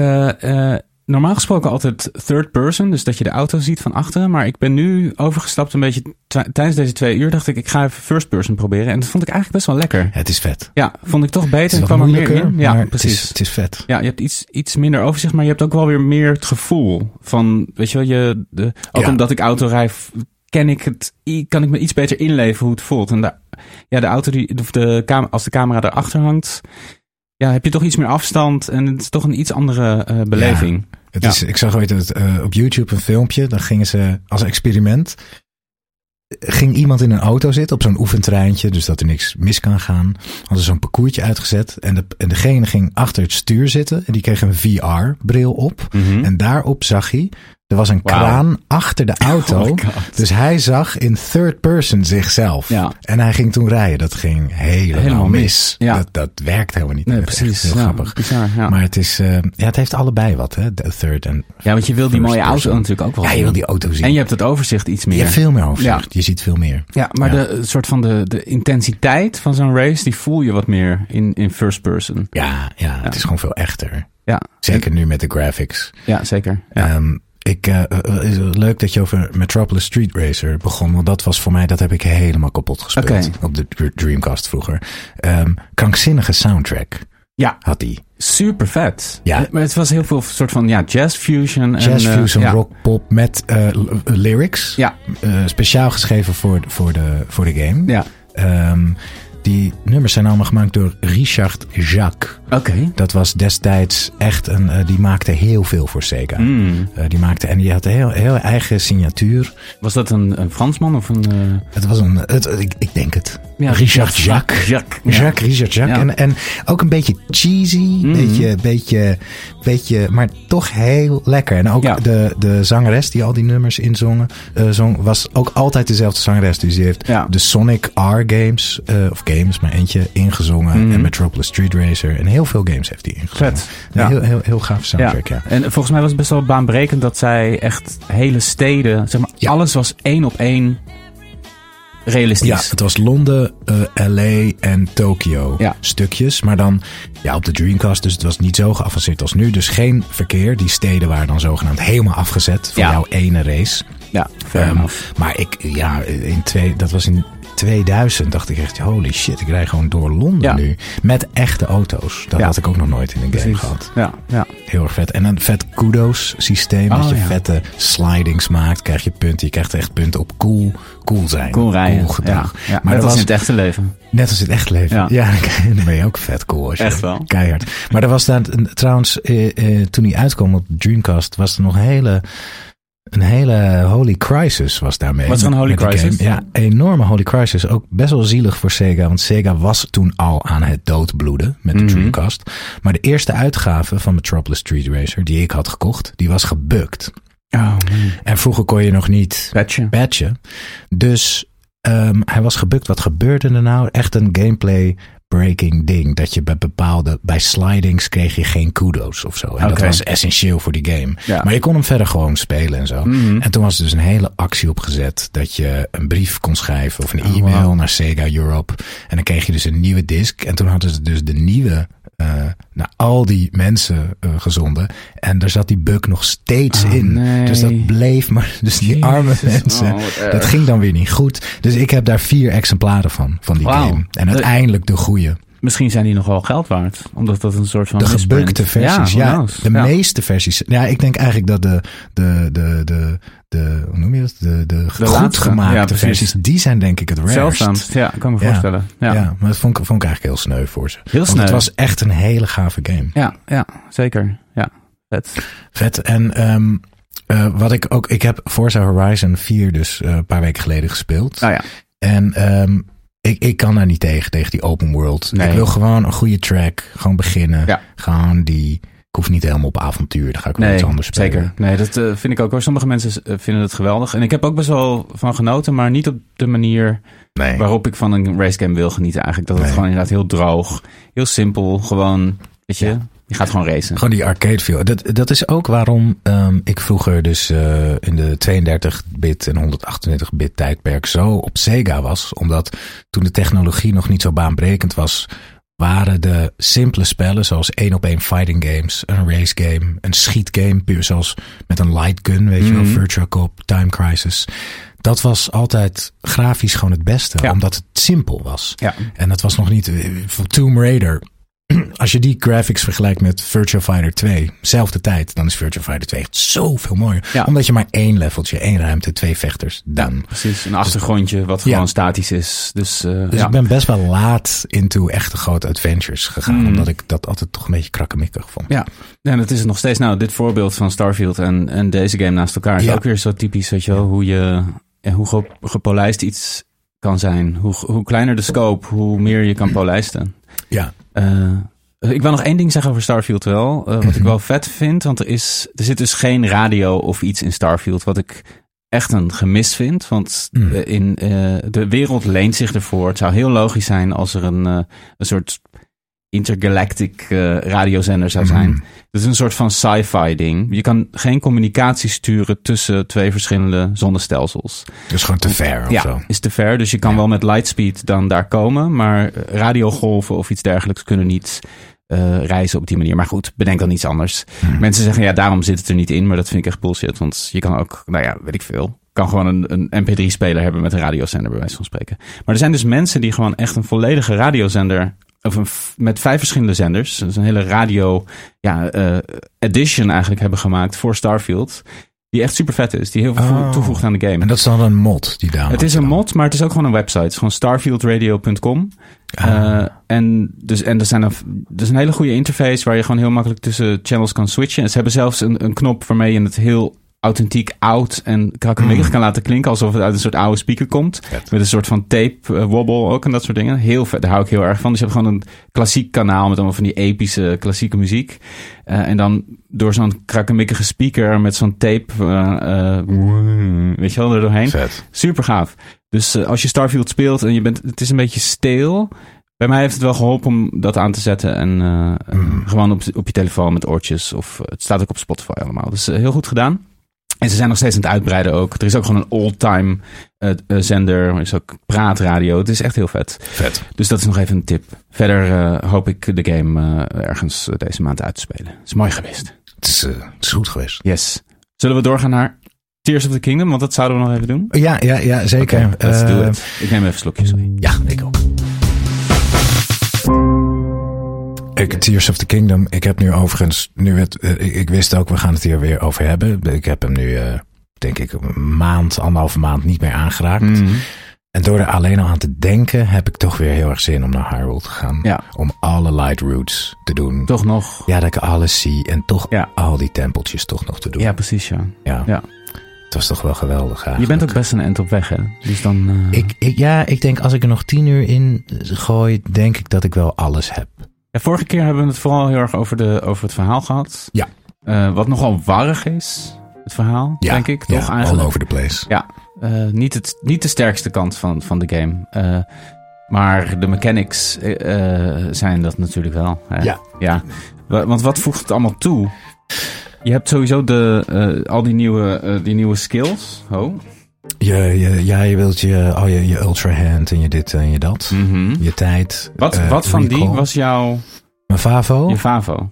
normaal gesproken altijd third person, dus dat je de auto ziet van achteren. Maar ik ben nu overgestapt een beetje tijdens deze twee uur. Dacht ik, ik ga even first person proberen. En dat vond ik eigenlijk best wel lekker. Het is vet. Ja, vond ik toch beter. wat kwam er meer in. Ja, precies. Het is, het is vet. Ja, je hebt iets, iets minder overzicht, maar je hebt ook wel weer meer het gevoel van, weet je wel, je, de, ook Ja. omdat ik auto rijd, ken ik het, kan ik me iets beter inleven hoe het voelt. En de, ja, de auto die, of de als de camera erachter hangt, ja, heb je toch iets meer afstand en het is toch een iets andere eh, beleving. Het Ja. is, ik zag ooit het, eh, op YouTube een filmpje. Dan gingen ze als experiment. Ging iemand in een auto zitten op zo'n oefentreintje. Dus dat er niks mis kan gaan. Hadden ze zo'n parcoursje uitgezet. En, de, en degene ging achter het stuur zitten. En die kreeg een VR-bril op. Mhm. En daarop zag hij. Er was een kraan achter de auto. Oh God. dus hij zag in third person zichzelf. Ja. En hij ging toen rijden. Dat ging helemaal, Helemaal mis. mis. Ja. Dat, dat werkt helemaal niet. Nee, precies. Heel ja, grappig. bizar. Maar het is, eh, ja, het heeft allebei wat, hè? De third en. ja, want je wil die mooie auto natuurlijk ook wel Ja, je wil die auto zien. En je hebt het overzicht iets Je meer. hebt veel meer overzicht. Je ziet veel meer. Ja, maar de soort van de, de intensiteit van zo'n race, die voel je wat meer in, in first person. Ja, ja, het is gewoon veel echter. Ja, Zeker nu met de graphics. ja zeker. Ja. Ehm, ik, eh, eh, is het leuk dat je over Metropolis Street Racer begon. Want dat was voor mij, dat heb ik helemaal kapot gespeeld. Op de Dr- Dreamcast vroeger. Ehm, krankzinnige soundtrack ja, had die. super vet. Ja. Maar het was heel veel soort van ja, jazz fusion. Jazz en, eh, fusion, ja. rock, pop met eh, lyrics. Ja, Eh, speciaal geschreven voor, voor, de, voor de game. ja. Ehm, die nummers zijn allemaal gemaakt door Richard Jacques. Oké. Dat was destijds echt een. eh, die maakte heel veel voor Sega. Hmm. Eh, die maakte, en die had een heel, heel eigen signatuur. Was dat een, een Fransman of een... eh, Het was een. Het, ik, ik denk het. Ja, Richard Jacques. Jacques. ja. Jacques, Richard Jacques. Ja. En, en ook een beetje cheesy. Mhm. Beetje, beetje, beetje, maar toch heel lekker. En ook de, de zangeres die al die nummers inzongen, eh, zong, was ook altijd dezelfde zangeres. Dus die heeft de Sonic R-games, eh, of games, maar eentje, ingezongen. Mhm. En Metropolis Street Racer. En heel veel games heeft hij ingezongen. Vet. Ja. Heel, heel, heel gaaf soundtrack, ja. En volgens mij was het best wel baanbrekend dat zij echt hele steden, zeg maar, alles was één op één realistisch. Ja, het was Londen, eh, LA en Tokio Ja. stukjes. Maar dan ja, op de Dreamcast, dus het was niet zo geavanceerd als nu. Dus geen verkeer. Die steden waren dan zogenaamd helemaal afgezet voor Ja. jouw ene race. Ja, enough. maar ik, ja, in twee, dat was in 2000 dacht ik echt, holy shit, ik rij gewoon door Londen Ja. nu. Met echte auto's. Dat Ja. had ik ook nog nooit in een game Precies. gehad. Ja, ja. Heel erg vet. En een vet kudos systeem. Oh, dat je ja. vette slidings maakt. Krijg je punten. Je krijgt echt punten op cool, cool zijn. Cool rijden. gedrag. Ja, ja. Maar Net als was, in het echte leven. Net als in het echt leven. Ja. Ja, dan ben je ook vet cool. Als je Echt wel. Keihard. Maar er was daar, trouwens, eh, eh, toen hij uitkwam op Dreamcast, was er nog een hele, een hele holy crisis was daarmee. Wat is een holy crisis? Ja, een enorme holy crisis. Ook best wel zielig voor Sega, want Sega was toen al aan het doodbloeden met de Mhm. Dreamcast. Maar de eerste uitgave van Metropolis Street Racer, die ik had gekocht, die was gebukt. Oh, En vroeger kon je nog niet Patje. patchen. Dus ehm, hij was gebukt. Wat gebeurde er nou? Echt een gameplay breaking ding. Dat je bij bepaalde, bij slidings kreeg je geen kudos of zo. En dat was essentieel voor die game. Ja. Maar je kon hem verder gewoon spelen en zo. Mhm. En toen was er dus een hele actie opgezet. Dat je een brief kon schrijven of een Oh, e-mail wow. naar Sega Europe. En dan kreeg je dus een nieuwe disc. En toen hadden ze dus de nieuwe naar al die mensen eh, gezonden. En daar zat die bug nog steeds Oh, in. nee. Dus dat bleef maar. Dus die Jezus. arme mensen. Oh, erg. dat ging dan weer niet goed. Dus ik heb daar vier exemplaren van. Van die Wauw. game. En De- uiteindelijk de goede. Misschien zijn die nog wel geld waard. Omdat dat een soort van De gebukte versies. Ja, de Ja. meeste versies. Ja, ik denk eigenlijk dat de, de, de, de, de hoe noem je dat? De, de, goed laatste. gemaakte Ja, versies. Die zijn denk ik het rarest. Zeldzaamst. Ja, kan me voorstellen. Ja. Ja. maar dat vond ik, vond ik eigenlijk heel sneu voor ze. Heel Want sneu. het was echt een hele gave game. Ja, ja, zeker. Ja, vet. Vet. En ehm, eh, wat ik ook, ik heb Forza Horizon 4 dus eh, een paar weken geleden gespeeld. Nou ja, En ehm, ik, ik kan daar niet tegen, tegen die open world. Nee. Ik wil gewoon een goede track, gewoon beginnen. Ja. Gewoon die, ik hoef niet helemaal op avontuur, dan ga ik wel nee, iets anders spelen. zeker. Nee, dat eh, vind ik ook hoor. Sommige mensen eh, vinden het geweldig. En ik heb ook best wel van genoten, maar niet op de manier Nee. waarop ik van een racegame wil genieten eigenlijk. Dat het gewoon inderdaad heel droog, heel simpel, gewoon, weet je, je gaat gewoon racen. Gewoon die arcade feel. Dat, dat is ook waarom ehm, ik vroeger dus eh, in de 32-bit en 128-bit tijdperk zo op Sega was. Omdat toen de technologie nog niet zo baanbrekend was, waren de simpele spellen zoals één op één fighting games, een race game, een schietgame, puur zoals met een light gun, weet je wel, Mhm. Virtua Cop, Time Crisis. Dat was altijd grafisch gewoon het beste, Ja. omdat het simpel was. Ja. En het was nog niet eh, voor Tomb Raider. Als je die graphics vergelijkt met Virtua Fighter 2, zelfde tijd, dan is Virtua Fighter 2 echt zoveel mooier. Ja. Omdat je maar één leveltje, één ruimte, twee vechters, dan. Precies, een achtergrondje wat Ja. gewoon statisch is. Dus, eh, Dus ja. ik ben best wel laat into echte grote adventures gegaan. Mm. Omdat ik dat altijd toch een beetje krakkemikkig vond. Ja, en dat is het nog steeds. Nou, dit voorbeeld van Starfield en, en deze game naast elkaar is ook weer zo typisch, weet je wel, hoe je, hoe ge- gepolijst iets kan zijn. Hoe, hoe kleiner de scope, hoe meer je kan polijsten. Ja. Eh, ik wil nog één ding zeggen over Starfield wel. eh, wat ik wel vet vind, want er, is, er zit dus geen radio of iets in Starfield. Wat ik echt een gemis vind. Want Mm. eh, in, eh, de wereld leent zich ervoor. Het zou heel logisch zijn als er een, een soort intergalactic eh, radiozender zou zijn. Mm. Het is een soort van sci-fi ding. Je kan geen communicatie sturen tussen twee verschillende zonnestelsels. Dus gewoon te ver of Ja, zo. is te ver. Dus je kan Ja. wel met lightspeed dan daar komen. Maar radiogolven of iets dergelijks kunnen niet eh, reizen op die manier. Maar goed, bedenk dan iets anders. Hmm. Mensen zeggen, ja, daarom zit het er niet in. Maar dat vind ik echt bullshit. Want je kan ook, nou ja, weet ik veel. Kan gewoon een, een MP3-speler hebben met een radiozender, bij wijze van spreken. Maar er zijn dus mensen die gewoon echt een volledige radiozender. Of een, met vijf verschillende zenders. Dus een hele radio ja, eh, edition eigenlijk hebben gemaakt voor Starfield. Die echt super vet is. Die heel veel Oh. toevoegt aan de game. En dat is dan een mod die daar. Het is een mod, maar het is ook gewoon een website. Het is gewoon starfieldradio.com. Ah. Eh, en, dus, en er, zijn een, er is een hele goede interface waar je gewoon heel makkelijk tussen channels kan switchen. En ze hebben zelfs een, een knop waarmee je het heel authentiek oud en krakkemikkig kan laten klinken. Alsof het uit een soort oude speaker komt. Vet. Met een soort van tape eh, wobble ook en dat soort dingen. Heel vet, daar hou ik heel erg van. Dus je hebt gewoon een klassiek kanaal met allemaal van die epische klassieke muziek. Eh, en dan door zo'n krakkemikkige speaker met zo'n tape, eh, weet je wel, er doorheen. Vet. Super gaaf. Dus als je Starfield speelt en je bent, het is een beetje stil. Bij mij heeft het wel geholpen om dat aan te zetten. En Mm. gewoon op, op je telefoon met oortjes. Of het staat ook op Spotify allemaal. Dus heel goed gedaan. En ze zijn nog steeds aan het uitbreiden ook. Er is ook gewoon een all-time eh, eh, zender. Er is ook praatradio. Het is echt heel vet. Vet. Dus dat is nog even een tip. Verder eh, hoop ik de game ergens deze maand uit te spelen. Het is mooi geweest. Het is, het is goed geweest. Yes. Zullen we doorgaan naar Tears of the Kingdom? Want dat zouden we nog even doen. Ja, ja, ja zeker. Let's do it. Ik neem even een slokje, sorry. Ja, ik ook. Ik, Tears of the Kingdom. Ik heb nu overigens, nu het, eh, ik, wist ook, we gaan het hier weer over hebben. Ik heb hem nu, eh, denk ik, een maand, anderhalve maand niet meer aangeraakt. Mhm. En door er alleen al aan te denken, heb ik toch weer heel erg zin om naar Hyrule te gaan. Ja. Om alle light routes te doen. Toch nog. Ja, dat ik alles zie en toch Ja. al die tempeltjes toch nog te doen. Ja, precies, ja. ja. ja. Het was toch wel geweldig Je bent ook best een end op weg, hè? Dus dan... eh, Ik, ik, ja, ik denk als ik er nog tien uur in gooi, denk ik dat ik wel alles heb. Ja, vorige keer hebben we het vooral heel erg over, de, over het verhaal gehad. Ja. Eh, wat nogal warrig is, het verhaal, Ja, denk ik, toch ja, eigenlijk. all over the place. Ja, eh, niet, het, niet de sterkste kant van, van de game. Eh, maar de mechanics zijn dat natuurlijk wel. Hè? Ja. ja. Wa- Want wat voegt het allemaal toe? Je hebt sowieso de, al die nieuwe, die nieuwe skills. Oh. Je, je, ja, je wilt je, al je, je ultra hand en je dit en je dat. Mhm. Je tijd. Wat, eh, wat van die was jouw Mijn Favo? je favo?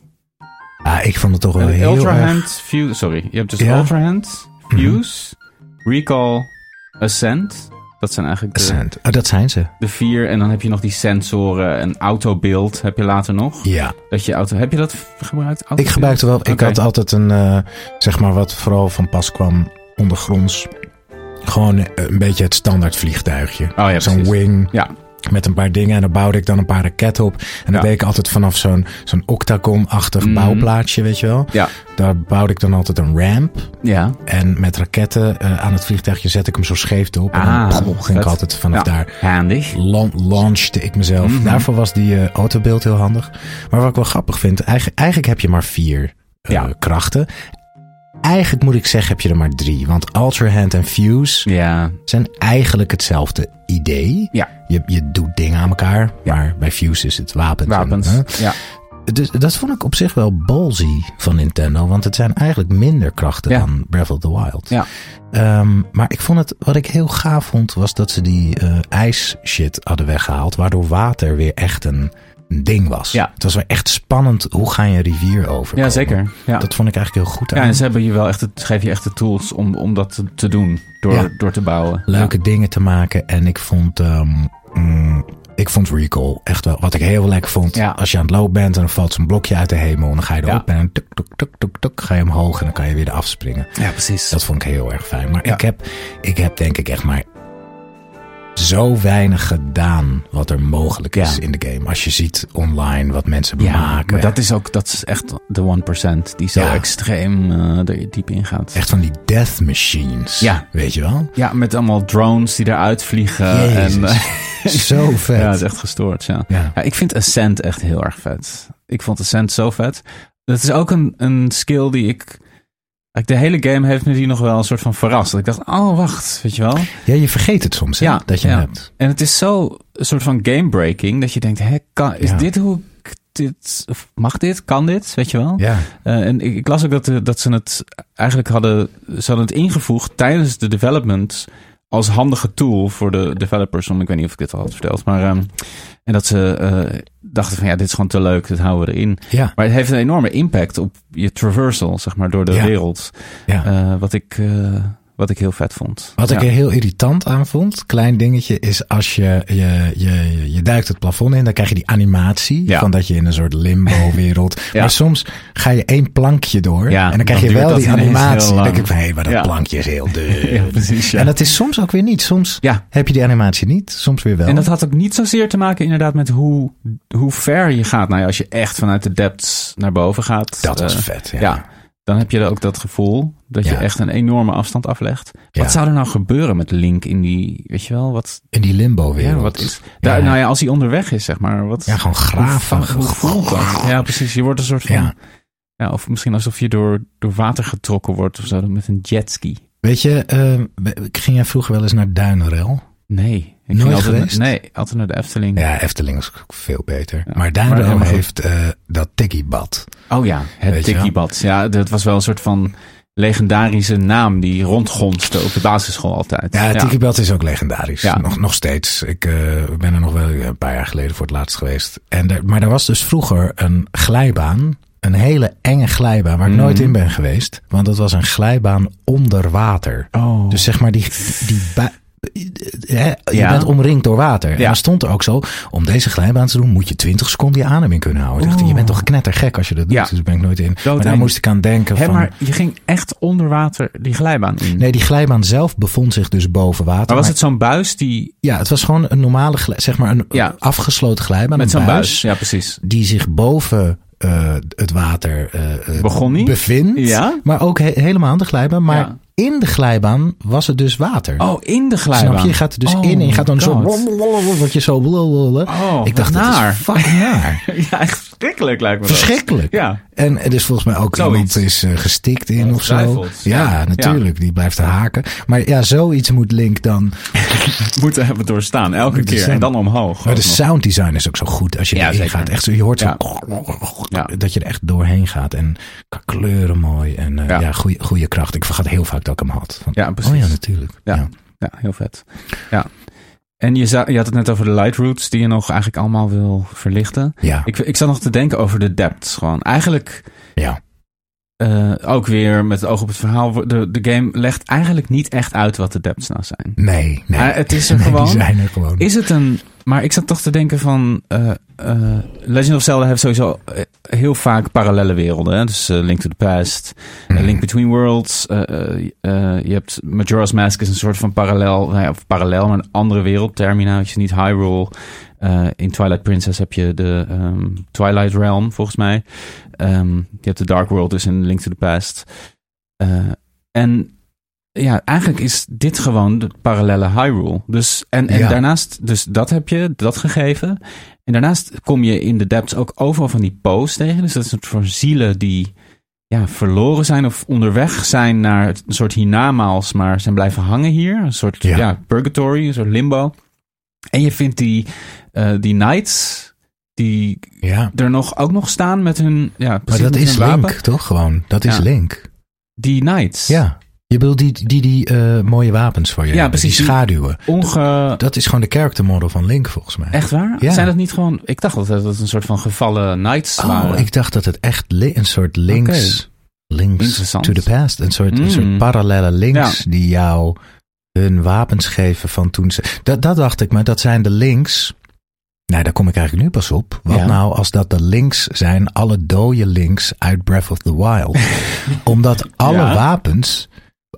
Ah, ik vond het toch wel heel Ultra erg... Hand Fuse. Sorry, je hebt dus Ja. Ultra Hand, Fuse, Recall, Ascent. Dat zijn eigenlijk de, Ascent. Oh, dat zijn ze. de vier. En dan heb je nog die sensoren en autobeeld heb je later nog. Ja. Dat je auto, heb je dat gebruikt? Ik gebruikte wel... Ik had altijd een... eh, zeg maar wat vooral van pas kwam ondergronds. Gewoon eh, een beetje het standaard vliegtuigje. Oh ja, Zo'n wing. Ja, Met een paar dingen. En dan bouwde ik dan een paar raketten op. En dan deed ik altijd vanaf zo'n zo'n octagon-achtig Mhm. bouwplaatsje, weet je wel. ja, Daar bouwde ik dan altijd een ramp. ja. En met raketten eh, aan het vliegtuigje zette ik hem zo scheef op. En Ah, dan ging ik altijd vanaf Ja. daar. Handig. lan- launchte ik mezelf. Mhm. Daarvoor was die eh, autobeeld heel handig. Maar wat ik wel grappig vind, eigenlijk, eigenlijk heb je maar vier Ja. krachten. Eigenlijk moet ik zeggen, heb je er maar drie. Want Ultra Hand en Fuse Ja, zijn eigenlijk hetzelfde idee. ja. Je, je doet dingen aan elkaar, Ja. maar bij Fuse is het wapens. en, Wapens. Ja. Dus dat vond ik op zich wel ballsy van Nintendo. Want het zijn eigenlijk minder krachten Ja. dan Breath of the Wild. Ja. Ehm, maar ik vond het, wat ik heel gaaf vond, was dat ze die eh ijs shit hadden weggehaald. Waardoor water weer echt een een ding was. Ja. Het was wel echt spannend. Hoe ga je een rivier over? Ja, zeker. Ja. Dat vond ik eigenlijk heel goed aan. Ja, en ze hebben je wel echt, het, geven je echt de tools om, om dat te, te doen. Door, Ja. door te bouwen. Leuke dingen te maken. En ik vond, ehm, mm, ik vond Recall echt wel, wat ik heel lekker vond. Ja. Als je aan het lopen bent en dan valt zo'n blokje uit de hemel. En dan ga je erop en dan tuk, tuk, tuk, tuk, tuk, ga je omhoog en dan kan je weer eraf springen. Ja, precies. Dat vond ik heel erg fijn. Maar ik, heb, ik heb denk ik echt maar zo weinig gedaan wat er mogelijk is Ja. in de game. Als je ziet online wat mensen ja, maken. maar dat is ook, dat is echt de 1% die zo Ja. extreem eh, er diep in gaat. Echt van die death machines. Ja. Weet je wel? Ja, met allemaal drones die eruit vliegen. En, eh, Zo vet. ja, het is echt gestoord. Ja. Ja, ik vind Ascent echt heel erg vet. Ik vond Ascent zo vet. Dat is ook een, een skill die ik... De hele game heeft me die nog wel een soort van verrast. Dat ik dacht, oh wacht, weet je wel. Ja, je vergeet het soms, hè, Ja, dat je ja. hebt. En het is zo een soort van game-breaking. Dat je denkt, hè, kan, is Ja. dit hoe ik dit... Of mag dit? Kan dit? Weet je wel? Ja, Eh, en ik, ik las ook dat, de- dat ze het eigenlijk hadden, ze hadden het ingevoegd tijdens de development als handige tool voor de developers. Om, ik weet niet of ik dit al had verteld, maar ehm, en dat ze eh, dachten van ja, dit is gewoon te leuk, dit houden we erin. ja, Maar het heeft een enorme impact op je traversal, zeg maar, door de Ja. wereld. ja. Eh, wat ik eh, wat ik heel vet vond. Wat ik er heel irritant aan vond, klein dingetje, is als je, je, je, je duikt het plafond in, dan krijg je die animatie Ja. van dat je in een soort limbo-wereld. Ja. Maar soms ga je één plankje door Ja, en dan krijg dan je wel dat die animatie. Dan denk ik van, hé, maar dat Ja. plankje is heel dun. Ja, precies. Ja. En dat is soms ook weer niet. Soms Ja. heb je die animatie niet, soms weer wel. En dat had ook niet zozeer te maken inderdaad met hoe, hoe ver je gaat. Nou ja, als je echt vanuit de depths naar boven gaat. Dat was eh, vet, ja. Dan heb je ook dat gevoel dat je echt een enorme afstand aflegt. Ja. Wat zou er nou gebeuren met Link in die, weet je wel, wat, In die limbo-wereld. ja, wat is, daar, nou ja, als hij onderweg is, zeg maar. Wat, Ja, gewoon graven. Hoe, voelt dat? Ja, precies. Je wordt een soort van, Ja. of misschien alsof je door, door water getrokken wordt of zo, met een jetski. Weet je, eh, ging jij vroeger wel eens naar Duinrel? Nee. Ik Nooit altijd, geweest? Nee, altijd naar de Efteling. Ja, Efteling is veel beter. Ja, maar goed. heeft eh, dat tikkiebad. Oh ja, het? Tikkiebad. Ja, dat was wel een soort van legendarische naam die rondgonste op de basisschool altijd. Ja, het tikkiebad is ook legendarisch. Ja. Nog, nog steeds. Ik eh, ben er nog wel een paar jaar geleden voor het laatst geweest. En er, maar er was dus vroeger een glijbaan. Een hele enge glijbaan waar ik Mhm. nooit in ben geweest. Want dat was een glijbaan onder water. Oh. Dus zeg maar die, die je Ja. bent omringd door water. En Ja. dan stond er ook zo, om deze glijbaan te doen moet je 20 seconden je adem in kunnen houden. Dacht, je bent toch knettergek als je dat doet. Ja. Dus daar ben ik nooit in. maar daar moest ik aan denken van... maar je ging echt onder water die glijbaan in. Nee, die glijbaan zelf bevond zich dus boven water. maar was maar- het zo'n buis die... Ja, het was gewoon een normale, zeg maar een Ja. afgesloten glijbaan. Met zo'n buis. Ja, precies. Die zich boven eh, het water Begon die? bevindt. Ja? Maar ook he- helemaal aan de glijbaan. Maar. In de glijbaan was het dus water. Oh, in de glijbaan. Snap je? Je gaat er dus Oh in en je gaat dan zo... Word je zo... Oh, ik dacht, wat dat naar. is fucking naar. Ja, echt verschrikkelijk lijkt me dat. Verschrikkelijk. Ja. En er is volgens mij ook Zoiets. iemand is eh, gestikt in of zo. Ja, Ja. natuurlijk. Die blijft er haken. Maar ja, zoiets moet Link dan... Moeten hebben doorstaan, elke keer. staan. En dan omhoog. Maar de ook nog. sound design is ook zo goed. Als je Ja, erin gaat. Echt zo, je hoort zo... Ja. Dat je er echt doorheen gaat. En kleuren mooi. En eh, Ja. goede kracht. Ik vergat heel vaak dat ik hem had. Van, Ja, precies. Oh ja, natuurlijk. Ja. Ja. Ja, heel vet. Ja. En je, za- je had het net over de light routes die je nog eigenlijk allemaal wil verlichten. Ja. Ik, ik zat nog te denken over de depths. Gewoon eigenlijk ja. eh, ook weer met het oog op het verhaal. De, de game legt eigenlijk niet echt uit wat de depths nou zijn. Nee, nee. Het is er Nee, gewoon. Die zijn er gewoon. Is het een. Maar ik zat toch te denken van. eh, eh, Legend of Zelda heeft sowieso eh, heel vaak parallele werelden. Hè? Dus Link to the Past, Mhm. Link Between Worlds. je hebt Majora's Mask is een soort van parallel. Nou ja, of parallel, maar een andere wereld. Termina, is niet Hyrule. In Twilight Princess heb je de ehm, Twilight Realm, volgens mij. Ehm, je hebt de Dark World dus in Link to the Past. En ja, eigenlijk is dit gewoon de parallele Hyrule. Dus, en en Ja. daarnaast, dus dat heb je, dat gegeven. En daarnaast kom je in de depths ook overal van die poos tegen. Dus dat is een soort van zielen die ja, verloren zijn of onderweg zijn naar een soort hiernamaals, maar zijn blijven hangen hier. Een soort Ja. ja. purgatory, een soort limbo. En je vindt die, eh, die knights die Ja. er nog, ook nog staan met hun, ja, Maar dat is Link, toch? Gewoon. Dat is Ja. Link. Die knights. Ja. Je bedoelt die, die, die eh, mooie wapens voor je Ja, hebben, precies. Die schaduwen. Onge... Dat is gewoon de character model van Link volgens mij. Echt waar? Ja. Zijn dat niet gewoon... Ik dacht dat het een soort van gevallen knights waren. Oh, ik dacht dat het echt een soort links, links to the past. Een soort, een Mm. soort parallele links die jou hun wapens geven van toen ze... Dat, dat dacht ik, maar dat zijn de links... Nou, daar kom ik eigenlijk nu pas op. Wat Ja. nou als dat de links zijn, alle dode links uit Breath of the Wild? Omdat alle wapens...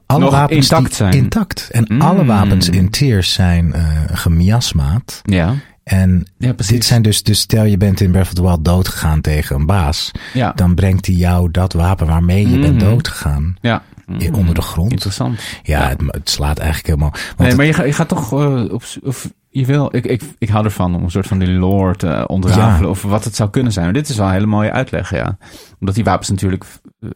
Alle Nog wapens intact zijn. Intact. En Mm. alle wapens in Tears zijn eh gemiasmaat. Ja, En ja dit zijn dus, dus stel je bent in Breath of the Wild doodgegaan tegen een baas Ja, dan brengt hij jou dat wapen waarmee je bent Mhm. doodgegaan ja. i- onder de grond. Interessant. Ja, Ja. Het, het slaat eigenlijk helemaal. Nee, het- maar je, gaat- je gaat toch eh, op... Of, je wil, ik, ik, ik hou ervan om een soort van die lore te ontrafelen. Ja. Of wat het zou kunnen zijn. Maar dit is wel een hele mooie uitleg, ja. Omdat die wapens natuurlijk... eh,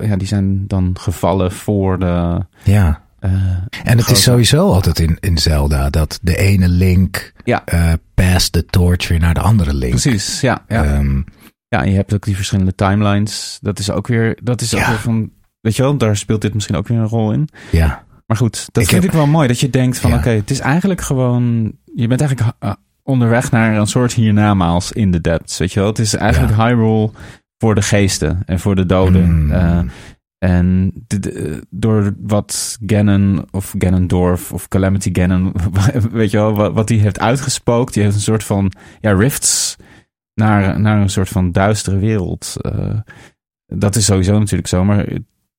ja, die zijn dan gevallen voor de... ja. eh, En het grote- is sowieso altijd in, in Zelda dat de ene link Ja. eh past de torch weer naar de andere link. Precies, ja. ja. Ehm, Ja, en je hebt ook die verschillende timelines. Dat is ook weer, dat is ook Ja. weer van, weet je wel, daar speelt dit misschien ook weer een rol in. ja. Maar goed, dat Ik vind heb- ik wel mooi. Dat je denkt van, Ja. oké, het is eigenlijk gewoon, je bent eigenlijk uh, onderweg naar een soort hiernamaals in de depths, weet je wel. Het is eigenlijk Hyrule voor de geesten en voor de doden. Mm. Eh, en door wat Ganon of Ganondorf of Calamity Ganon, weet je wel, wat, wat die heeft uitgespookt. Die heeft een soort van ja, rifts naar, naar een soort van duistere wereld. Eh, dat is sowieso natuurlijk zo, maar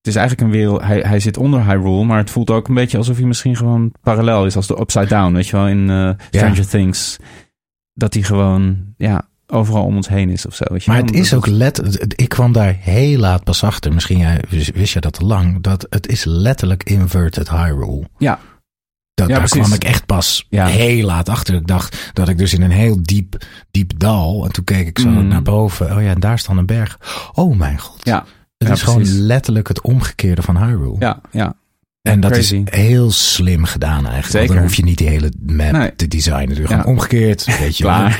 het is eigenlijk een wereld. Hij, hij zit onder Hyrule, maar het voelt ook een beetje alsof hij misschien gewoon parallel is als de Upside Down, weet je wel, in eh, Stranger Things. Dat hij gewoon, ja, overal om ons heen is of zo. Weet je Maar het is ook let. Ik kwam daar heel laat pas achter. Misschien jij, wist je dat al lang. Dat het is letterlijk inverted Hyrule. Ja. Dat, Ja, daar precies. kwam ik echt pas Ja. heel laat achter. Ik dacht dat ik dus in een heel diep, diep dal. En toen keek ik zo Mm. naar boven. Oh ja, en daar staat een berg. Oh mijn god. Ja, het ja, is gewoon letterlijk het omgekeerde van Hyrule. ja, ja. En dat crazy. is heel slim gedaan eigenlijk. Want Zeker. dan hoef je niet die hele map Nee. te designen. Dus Ja. gewoon omgekeerd. Weet je Klaar.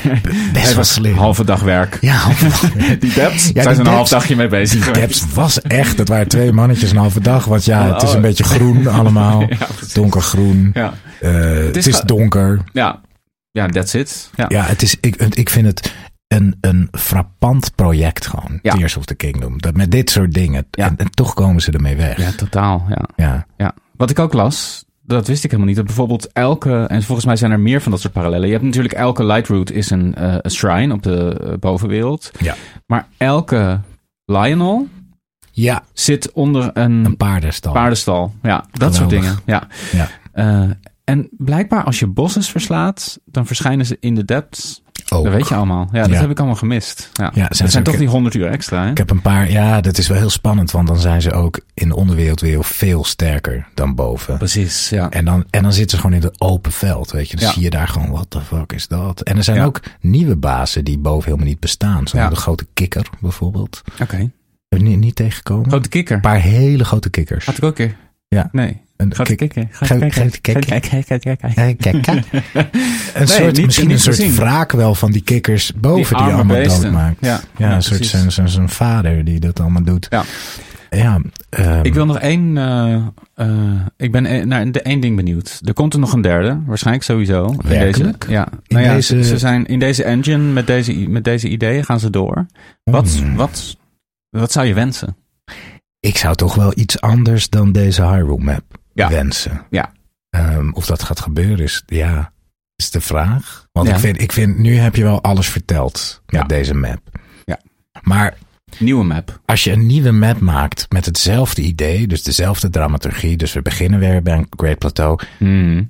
Best wel slim. Halve dag werk. Ja, halve Die depths, Ja, zijn ze een half dagje mee bezig Die depths was echt, dat waren twee mannetjes een halve dag. Want ja, het is een Oh. beetje groen allemaal. Ja. Donkergroen. Ja, Eh, het is donker. ja. ja, that's it. Ja. Ja, het is, ik, ik vind het een, een frappant project gewoon. Ja. Tears of the Kingdom. Dat met dit soort dingen. Ja. En, en toch komen ze ermee weg. ja, totaal. Ja. Ja. Ja, wat ik ook las, dat wist ik helemaal niet. Dat bijvoorbeeld elke, en volgens mij zijn er meer van dat soort parallellen. Je hebt natuurlijk elke light route is een, eh, een shrine op de eh, bovenwereld. Ja. Maar elke Lionel Ja, zit onder een, een paardenstal. paardenstal. Ja, dat soort dingen. Ja. Ja. Eh, en blijkbaar als je bosses verslaat, dan verschijnen ze in de depths. Ook. Dat weet je allemaal. Ja, dat Ja. heb ik allemaal gemist. Ja, Ja, dat zijn toch die 100 uur extra, hè? Ik heb een paar, ja, dat is wel heel spannend. Want dan zijn ze ook in de onderwereld weer veel sterker dan boven. Precies, ja. En dan, en dan zitten ze gewoon in het open veld, weet je. Dan Ja. zie je daar gewoon, what the fuck is dat? En er zijn ook nieuwe bazen die boven helemaal niet bestaan. Zoals de grote kikker bijvoorbeeld. Oké. Heb je niet, niet tegengekomen? Grote kikker. Een paar hele grote kikkers. Had ik ook een keer. Ja. Nee. Een Grote kikker. grote kikker. Kijk, kijk, kijk, kijk, kijk. Kijk, kijk. Een soort, misschien een soort wraak wel van die kikkers boven die, allemaal beesten. doodmaakt. Ja, een soort zijn, zijn, vader die dat allemaal doet. Ja. Ja, ehm, Ik wil nog één. eh, eh, ik ben eh, naar één ding benieuwd. Er komt er nog een derde, waarschijnlijk sowieso. Werkelijk? Deze, ja. In nou ja, deze- ze, zijn in deze engine met deze, met deze ideeën gaan ze door. Wat, Hmm. wat, wat zou je wensen? ik zou toch wel iets anders dan deze Hyrule map Ja. wensen. Ja. Ehm, of dat gaat gebeuren is, ja, is de vraag. Want Ja. ik, vind, ik vind, nu heb je wel alles verteld met Ja. deze map. Ja. Maar Nieuwe map. als je een nieuwe map maakt met hetzelfde idee, dus dezelfde dramaturgie, dus we beginnen weer bij een Great Plateau,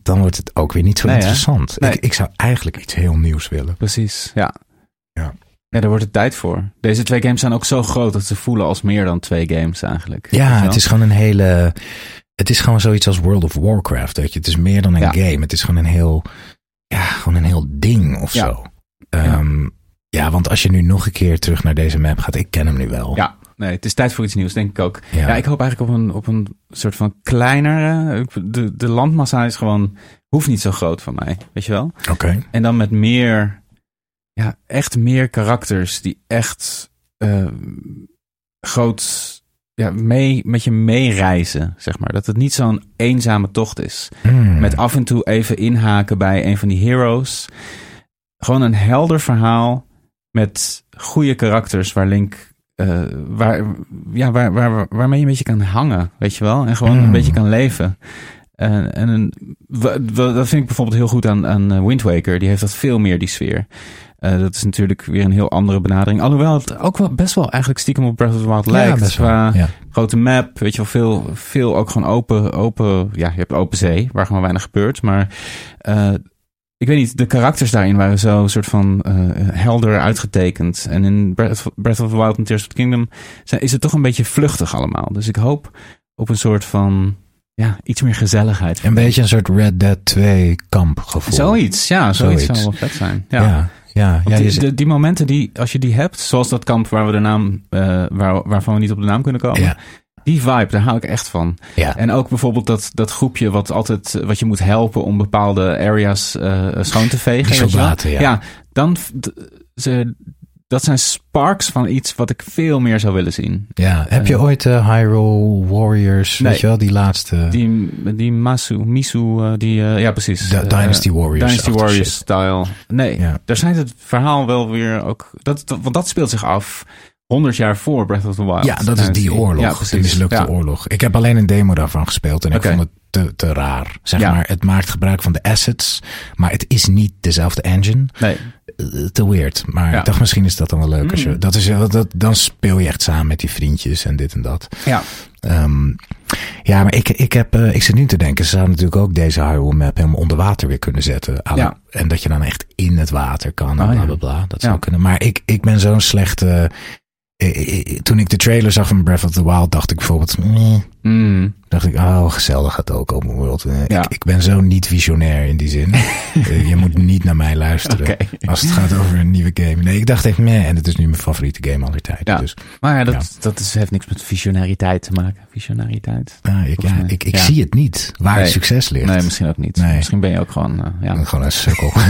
dan wordt het ook weer niet zo Nee, interessant. Nee. Ik, ik zou eigenlijk iets heel nieuws willen. Precies, ja. Ja. Ja, daar wordt het tijd voor. Deze twee games zijn ook zo groot dat ze voelen als meer dan twee games eigenlijk. Ja, het is gewoon een hele. Het is gewoon zoiets als World of Warcraft. Weet je, het is meer dan een Ja. game. Het is gewoon een heel. Ja, gewoon een heel ding of Ja. zo. Ehm, ja, want als je nu nog een keer terug naar deze map gaat, ik ken hem nu wel. Ja, nee, het is tijd voor iets nieuws, denk ik ook. Ja. Ja, ik hoop eigenlijk op een, op een soort van kleinere. De, de landmassa is gewoon. hoeft niet zo groot van mij, weet je wel? Oké. En dan met meer. Ja, echt meer karakters die echt. eh, groot. Ja, mee, met je meereizen, zeg maar. Dat het niet zo'n eenzame tocht is. Hmm. Met af en toe even inhaken bij een van die heroes. Gewoon een helder verhaal met goede karakters waar Link... eh, waar, ja, waar, waar, waarmee je een beetje kan hangen, weet je wel? En gewoon Mm. een beetje kan leven. En, en een, dat vind ik bijvoorbeeld heel goed aan, aan eh, Wind Waker. Die heeft dat veel meer, die sfeer. Eh, dat is natuurlijk weer een heel andere benadering. Alhoewel het ook wel best wel eigenlijk stiekem op Breath of the Wild Ja, lijkt. Qua ja. grote map, weet je wel, veel, veel ook gewoon open, open, ja, je hebt open zee, waar gewoon weinig gebeurt. Maar eh, ik weet niet, de karakters daarin waren zo soort van eh, helder uitgetekend. En in Breath of, Breath of the Wild en Tears of the Kingdom zijn, is het toch een beetje vluchtig allemaal. Dus ik hoop op een soort van, ja, iets meer gezelligheid. Een beetje een soort Red Dead 2 kampgevoel. Zoiets, ja, zoiets, Zoiets. zou wel vet zijn. Ja. Ja, ja. ja, die, de- die momenten die, als je die hebt, zoals dat kamp waar we de naam, eh, waar, waarvan we niet op de naam kunnen komen. Ja. Die vibe, daar hou ik echt van. ja. En ook bijvoorbeeld dat, dat groepje wat altijd, wat je moet helpen om bepaalde areas eh, schoon te vegen. Die soldaten, ja. Ja, dan, ze, dat zijn sparks van iets wat ik veel meer zou willen zien. ja. Heb je ooit eh, Hyrule Warriors, Nee. weet je wel, die laatste Die, die Masu, Misu, eh, die, eh, ja precies. D- Eh, Dynasty Warriors? Dynasty Warriors style. Nee, Ja. daar zijn het verhaal wel weer ook. Dat, dat- want dat speelt zich af 100 jaar voor Breath of the Wild. Ja, dat is die oorlog, Ja, die precies. mislukte Ja. oorlog. Ik heb alleen een demo daarvan gespeeld en ik vond het te, te raar. Zeg Ja. maar, het maakt gebruik van de assets, maar het is niet dezelfde engine. Nee, Eh, te weird. Maar Ja. ik dacht, misschien is dat dan wel leuk. Als je, Mm. dat is, dat, dat, dan speel je echt samen met die vriendjes en dit en dat. ja. Ehm, ja, maar ik, ik, heb, eh, ik zit nu te denken, ze zouden natuurlijk ook deze Hyrule map helemaal onder water weer kunnen zetten. Ja. En dat je dan echt in het water kan en Oh, bla bla bla. Dat zou kunnen. Maar ik, ik ben zo'n slechte... eh, eh, eh, toen ik de trailer zag van Breath of the Wild, dacht ik bijvoorbeeld... meh. Mm. dacht ik, oh, gezellig gaat ook open world. Ja. Ik, ik ben zo niet visionair in die zin. Je moet niet naar mij luisteren. Als het gaat over een nieuwe game. Nee, ik dacht echt, meh. En het is nu mijn favoriete game aller tijden. Ja. Dus Maar ja, dat, dat is, heeft niks met visionariteit te maken. Visionariteit. ah, ik, ja, ik, ik zie het niet. Waar Nee. het succes ligt. Nee, misschien ook niet. Nee. Misschien ben je ook gewoon, ja. Gewoon een sukkel.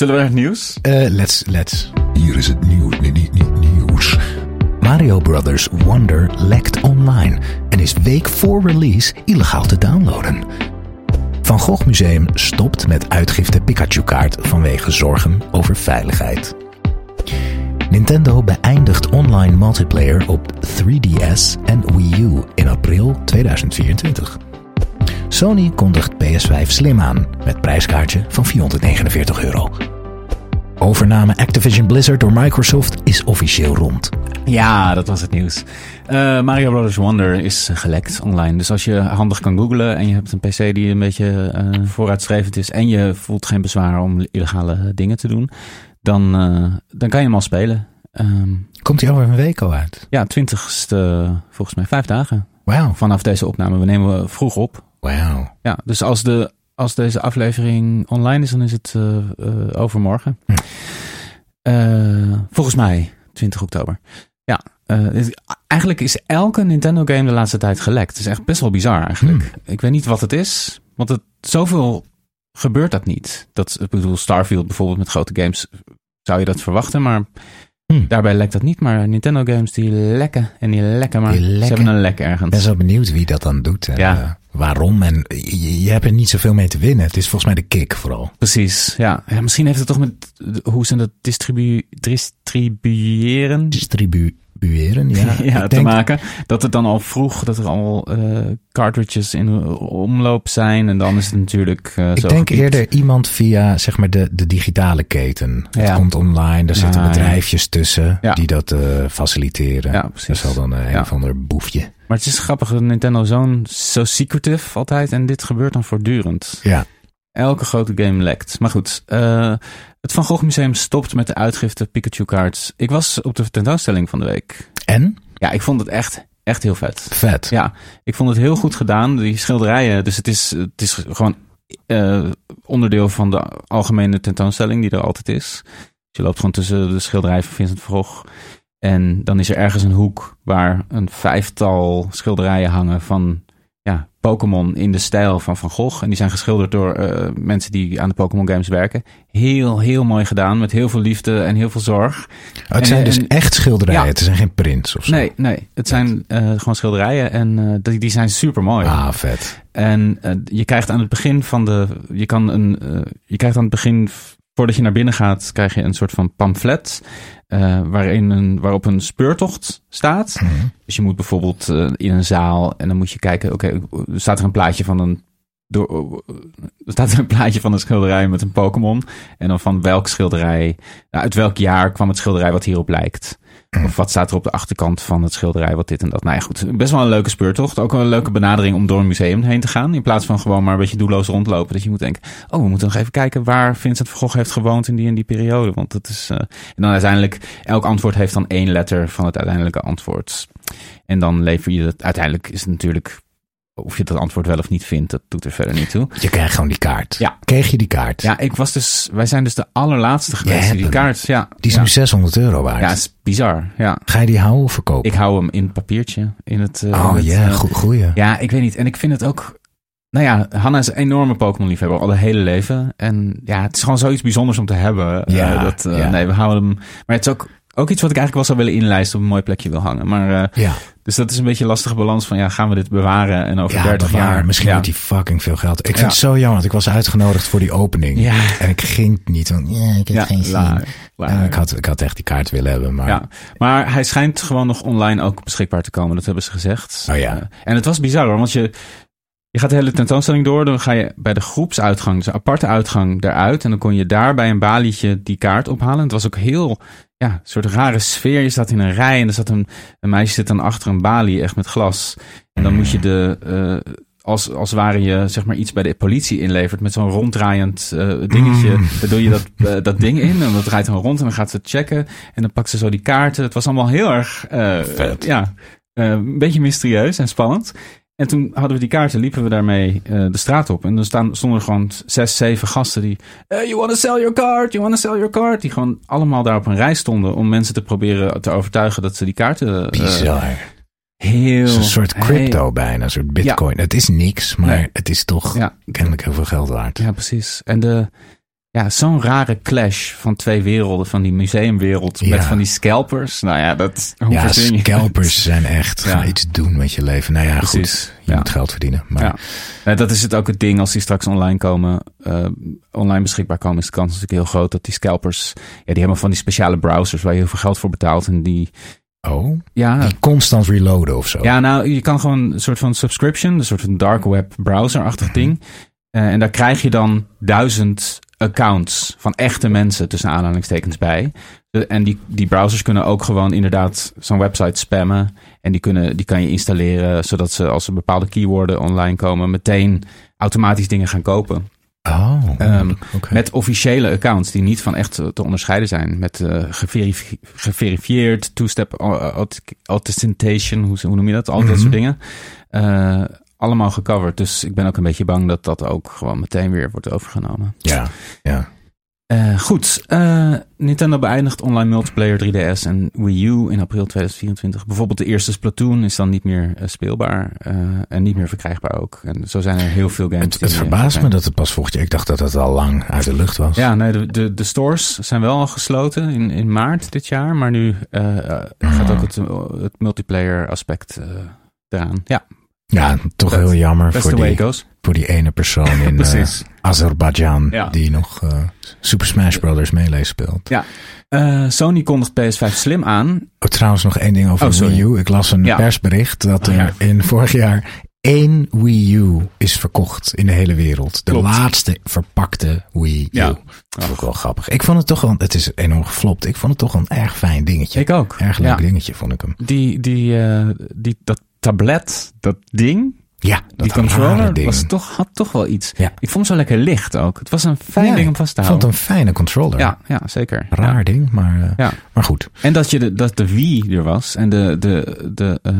Zullen we naar het nieuws? Eh, let's, let's. Hier is het nieuws. Niet, niet nieuws. Mario Brothers Wonder lekt online en is week voor release illegaal te downloaden. Van Gogh Museum stopt met uitgifte Pikachu-kaart vanwege zorgen over veiligheid. Nintendo beëindigt online multiplayer op 3DS en Wii U in april 2024. Sony kondigt PS5 Slim aan met prijskaartje van 449 euro. Overname Activision Blizzard door Microsoft is officieel rond. Ja, dat was het nieuws. Eh, Mario Brothers Wonder is eh, gelekt online. Dus als je handig kan googlen en je hebt een PC die een beetje eh, vooruitstrevend is en je voelt geen bezwaar om illegale dingen te doen, dan, dan kan je hem al spelen. Ehm, Komt hij over een week al uit? ja, 20ste, volgens mij vijf dagen Wauw. vanaf deze opname. We nemen vroeg op. Wauw. Ja, dus als, de, als deze aflevering online is, dan is het eh, eh, overmorgen. Hm. Eh, volgens mij 20 oktober. Ja, eigenlijk is elke Nintendo game de laatste tijd gelekt. Het is echt best wel bizar eigenlijk. Ik weet niet wat het is, want het, zoveel gebeurt dat niet. Dat, ik bedoel, Starfield bijvoorbeeld met grote games zou je dat verwachten, maar Hm. daarbij lekt dat niet. Maar Nintendo games die lekken en die lekken maar. Die Ze hebben een lek Ik ben ergens. zo benieuwd wie dat dan doet en Ja. eh, waarom. En je, je hebt er niet zoveel mee te winnen. Het is volgens mij de kick vooral. Precies, ja. ja. Misschien heeft het toch met hoe ze dat distribu distribueren Distribueren, ja. te denk- maken. Dat het dan al vroeg, dat er al eh, cartridges in omloop zijn. En dan is het natuurlijk eh, Ik zo denk eerder iemand via zeg maar de, de digitale keten. Het Ja. komt online, daar zitten Ah, ja. bedrijfjes tussen die dat eh, faciliteren. Ja, Dat precies. is wel dan een of ander boefje. Maar het is grappig dat Nintendo zo'n zo secretive altijd. En dit gebeurt dan voortdurend. Ja. Elke grote game lekt. Maar goed, eh, het Van Gogh Museum stopt met de uitgifte Pikachu cards. Ik was op de tentoonstelling van de week. En? Ja, ik vond het echt, echt heel vet. Vet. Ja, ik vond het heel goed gedaan. Die schilderijen, dus het is, het is gewoon eh, onderdeel van de algemene tentoonstelling die er altijd is. Dus je loopt gewoon tussen de schilderijen van Vincent van Gogh. En dan is er ergens een hoek waar een vijftal schilderijen hangen van Pokémon in de stijl van Van Gogh. En die zijn geschilderd door eh, mensen die aan de Pokémon games werken. Heel, heel mooi gedaan. Met heel veel liefde en heel veel zorg. Oh, het zijn dus en- echt schilderijen. Ja. Het zijn geen prints of zo. Nee, nee. Het zijn eh, gewoon schilderijen en eh, die, die zijn super mooi. Ah, vet. En je krijgt aan het begin van de. Je kan een. je krijgt aan het begin. Voordat je naar binnen gaat, krijg je een soort van pamflet. Eh, waarin een, waarop een speurtocht staat. Mhm. Dus je moet bijvoorbeeld eh, in een zaal. En dan moet je kijken. Oké, er staat er een plaatje van een. Door, er staat er een plaatje van een schilderij met een Pokémon. En dan van welk schilderij. nou, uit welk jaar kwam het schilderij wat hierop lijkt. Of wat staat er op de achterkant van het schilderij, wat dit en dat. Nou ja, goed. Best wel een leuke speurtocht. Ook wel een leuke benadering om door een museum heen te gaan. In plaats van gewoon maar een beetje doelloos rondlopen. Dat je moet denken, oh, we moeten nog even kijken waar Vincent van Gogh heeft gewoond in die en die periode. Want dat is... eh, En dan uiteindelijk, elk antwoord heeft dan één letter van het uiteindelijke antwoord. En dan lever je het... Uiteindelijk is het natuurlijk... Of je dat antwoord wel of niet vindt, dat doet er verder niet toe. Je krijgt gewoon die kaart. Ja. Kreeg je die kaart? Ja, ik was dus... Wij zijn dus de allerlaatste geweest die die kaart... Ja, Die is ja. nu 600 euro waard. Ja, is bizar. Ja. Ga je die houden of verkopen? Ik hou hem in papiertje. In het, eh, oh ja, eh, goe- goeie. Ja, ik weet niet. En ik vind het ook... Nou ja, Hanna is een enorme Pokémon-liefhebber, al haar hele leven. En ja, het is gewoon zoiets bijzonders om te hebben. Eh, dat, ja. Nee, we houden hem... Maar het is ook, ook iets wat ik eigenlijk wel zou willen inlijsten op een mooi plekje wil hangen. Maar, eh, Ja, dus dat is een beetje een lastige balans van, ja, gaan we dit bewaren? En over ja 30 bewaar. jaar... Misschien ja. wordt die fucking veel geld. Ik vind Ja. het zo jammer, want ik was uitgenodigd voor die opening. Ja. En ik ging niet, want ja, ik heb geen zin. ik, had, ik had echt die kaart willen hebben, maar... Ja, maar hij schijnt gewoon nog online ook beschikbaar te komen. Dat hebben ze gezegd. Oh ja. Eh, en het was bizar hoor, want je, je gaat de hele tentoonstelling door. Dan ga je bij de groepsuitgang, dus een aparte uitgang, eruit. En dan kon je daar bij een balietje die kaart ophalen. Het was ook heel, ja, een soort rare sfeer. Je staat in een rij en er zat een, een meisje zit dan achter een balie, echt met glas. En dan moet je de... eh, als, als ware je zeg maar iets bij de politie inlevert met zo'n ronddraaiend eh, dingetje. Dan doe je dat, eh, dat ding in en dat draait dan rond en dan gaat ze checken. En dan pakt ze zo die kaarten. Het was allemaal heel erg, Vet. ja, een beetje mysterieus en spannend. En toen hadden we die kaarten, liepen we daarmee eh, de straat op. En dan staan, stonden er gewoon zes, zeven gasten die... eh, you want to sell your card, you want to sell your card. Die gewoon allemaal daar op een rij stonden om mensen te proberen te overtuigen dat ze die kaarten... eh, Bizar. heel... Het is een soort crypto heel- bijna, een soort bitcoin. Het is niks, maar Nee. het is toch Ja. kennelijk heel veel geld waard. Ja, precies. En de, ja, zo'n rare clash van twee werelden, van die museumwereld met Ja. van die scalpers. Nou ja, dat hoe Ja, je scalpers zijn echt, ga Ja. iets doen met je leven. Nou ja, Precies. goed, je moet geld verdienen. Maar Ja. Nou, dat is het ook het ding als die straks online komen, eh, online beschikbaar komen, is de kans natuurlijk heel groot dat die scalpers, ja, die hebben van die speciale browsers waar je heel veel geld voor betaalt en die, oh, ja, die constant reloaden of zo. Ja, nou, je kan gewoon een soort van subscription, een soort van dark web browser-achtig Mhm. ding. Eh, en daar krijg je dan duizend accounts van echte mensen tussen aanhalingstekens bij. En die, die browsers kunnen ook gewoon inderdaad zo'n website spammen. En die, kunnen, die kan je installeren zodat ze als er bepaalde keyworden online komen, meteen automatisch dingen gaan kopen. Oh, Ehm. Met officiële accounts die niet van echt te onderscheiden zijn. Met eh, geverif- geverifieerd, two-step auth- authentication, hoe, hoe noem je dat? Al dat Mhm. soort dingen. Eh, allemaal gecoverd. Dus ik ben ook een beetje bang dat dat ook gewoon meteen weer wordt overgenomen. Ja, ja. Eh, goed, eh, Nintendo beëindigt online multiplayer 3DS en Wii U in april 2024. Bijvoorbeeld de eerste Splatoon is dan niet meer eh, speelbaar en niet meer verkrijgbaar ook. En zo zijn er heel veel games. Het, het verbaast me dat het pas volgend jaar... Ik dacht dat het al lang uit de lucht was. Ja, nee, de, de, de stores zijn wel al gesloten in, in maart dit jaar. Maar nu eh, gaat ook het, het multiplayer aspect eraan. Ja, Ja, toch heel jammer voor die, voor die ene persoon in eh, Azerbeidzjan... Ja. die nog eh, Super Smash Brothers Melee speelt. Ja. Eh, Sony kondigt PS5 Slim aan. Oh, trouwens nog één ding over Oh, sorry. Wii U. Ik las een Ja. persbericht dat Oh, er ja. in vorig jaar één Wii U is verkocht in de hele wereld. De Klopt. laatste verpakte Wii U. Ja. Dat vond ik wel grappig. Ik vond het toch wel, het is enorm geflopt. Ik vond het toch wel een erg fijn dingetje. Ik ook. Erg leuk Ja. dingetje vond ik hem. Die, die, eh, die, dat tablet, dat ding, Ja, dat die controller, was toch, had toch wel iets. Ja. Ik vond hem zo lekker licht ook. Het was een fijn Ja, ding om vast te Ik vond houden. het een fijne controller. Ja, ja, zeker. Raar ding, maar, eh, Ja. maar goed. En dat, je de, dat de Wii er was en de, de, de eh,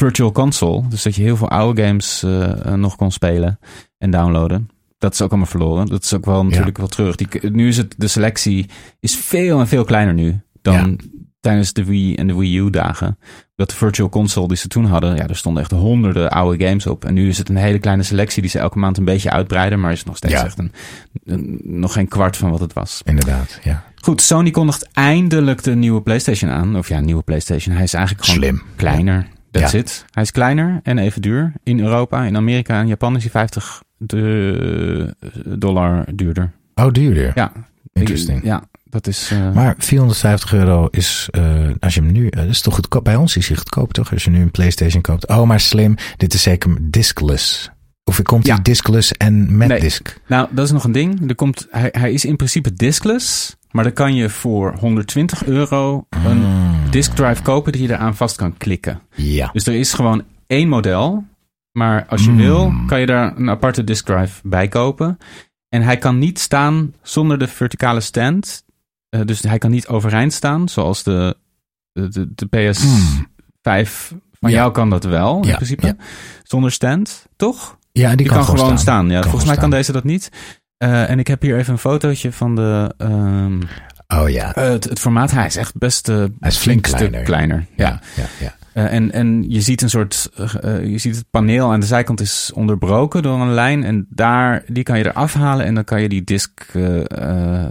Virtual Console. Dus dat je heel veel oude games eh, eh, nog kon spelen en downloaden. Dat is ook allemaal verloren. Dat is ook wel natuurlijk wel terug. Die, nu is het, de selectie is veel en veel kleiner nu dan, tijdens de Wii en de Wii U dagen. Dat de Virtual Console die ze toen hadden, ja, er stonden echt honderden oude games op. En nu is het een hele kleine selectie die ze elke maand een beetje uitbreiden. Maar is nog steeds Ja. echt een, een- nog geen kwart van wat het was. Inderdaad, ja. Goed, Sony kondigt eindelijk de nieuwe PlayStation aan. Of ja, nieuwe PlayStation. Hij is eigenlijk gewoon Slim. kleiner. That's Ja. it. Hij is kleiner en even duur. In Europa, in Amerika en Japan is hij 50 de, dollar duurder. Oh, duurder. Ja. Interesting. Ja, dat is... eh, Maar 450 euro is, eh, als je hem nu, eh, dat is toch goedkoop. Bij ons is hij goedkoop toch? Als je nu een PlayStation koopt. Oh, maar slim. Dit is zeker diskless. Of komt hij Ja. diskless en met Nee. disk? Nou, dat is nog een ding. Er komt, hij, hij is in principe diskless. Maar dan kan je voor 120 euro een disk drive kopen die je eraan vast kan klikken. Ja. Dus er is gewoon één model. Maar als je Mm. wil, kan je daar een aparte disk drive bij kopen. En hij kan niet staan zonder de verticale stand. Eh, dus hij kan niet overeind staan, zoals de, de, de, de PS5 van Ja. jou kan dat wel, in principe. ja. Zonder stand, toch? Ja, die Die kan, gewoon staan. Ja, Kan volgens mij kan deze dat niet. Eh, en ik heb hier even een fotootje van de, ehm, Oh ja. eh, het, het formaat. Hij is echt best eh, Hij is flink kleiner. kleiner. Ja. Ja, ja, ja. En, en je ziet een soort, je ziet het paneel aan de zijkant is onderbroken door een lijn. En daar, die kan je eraf halen en dan kan je die disk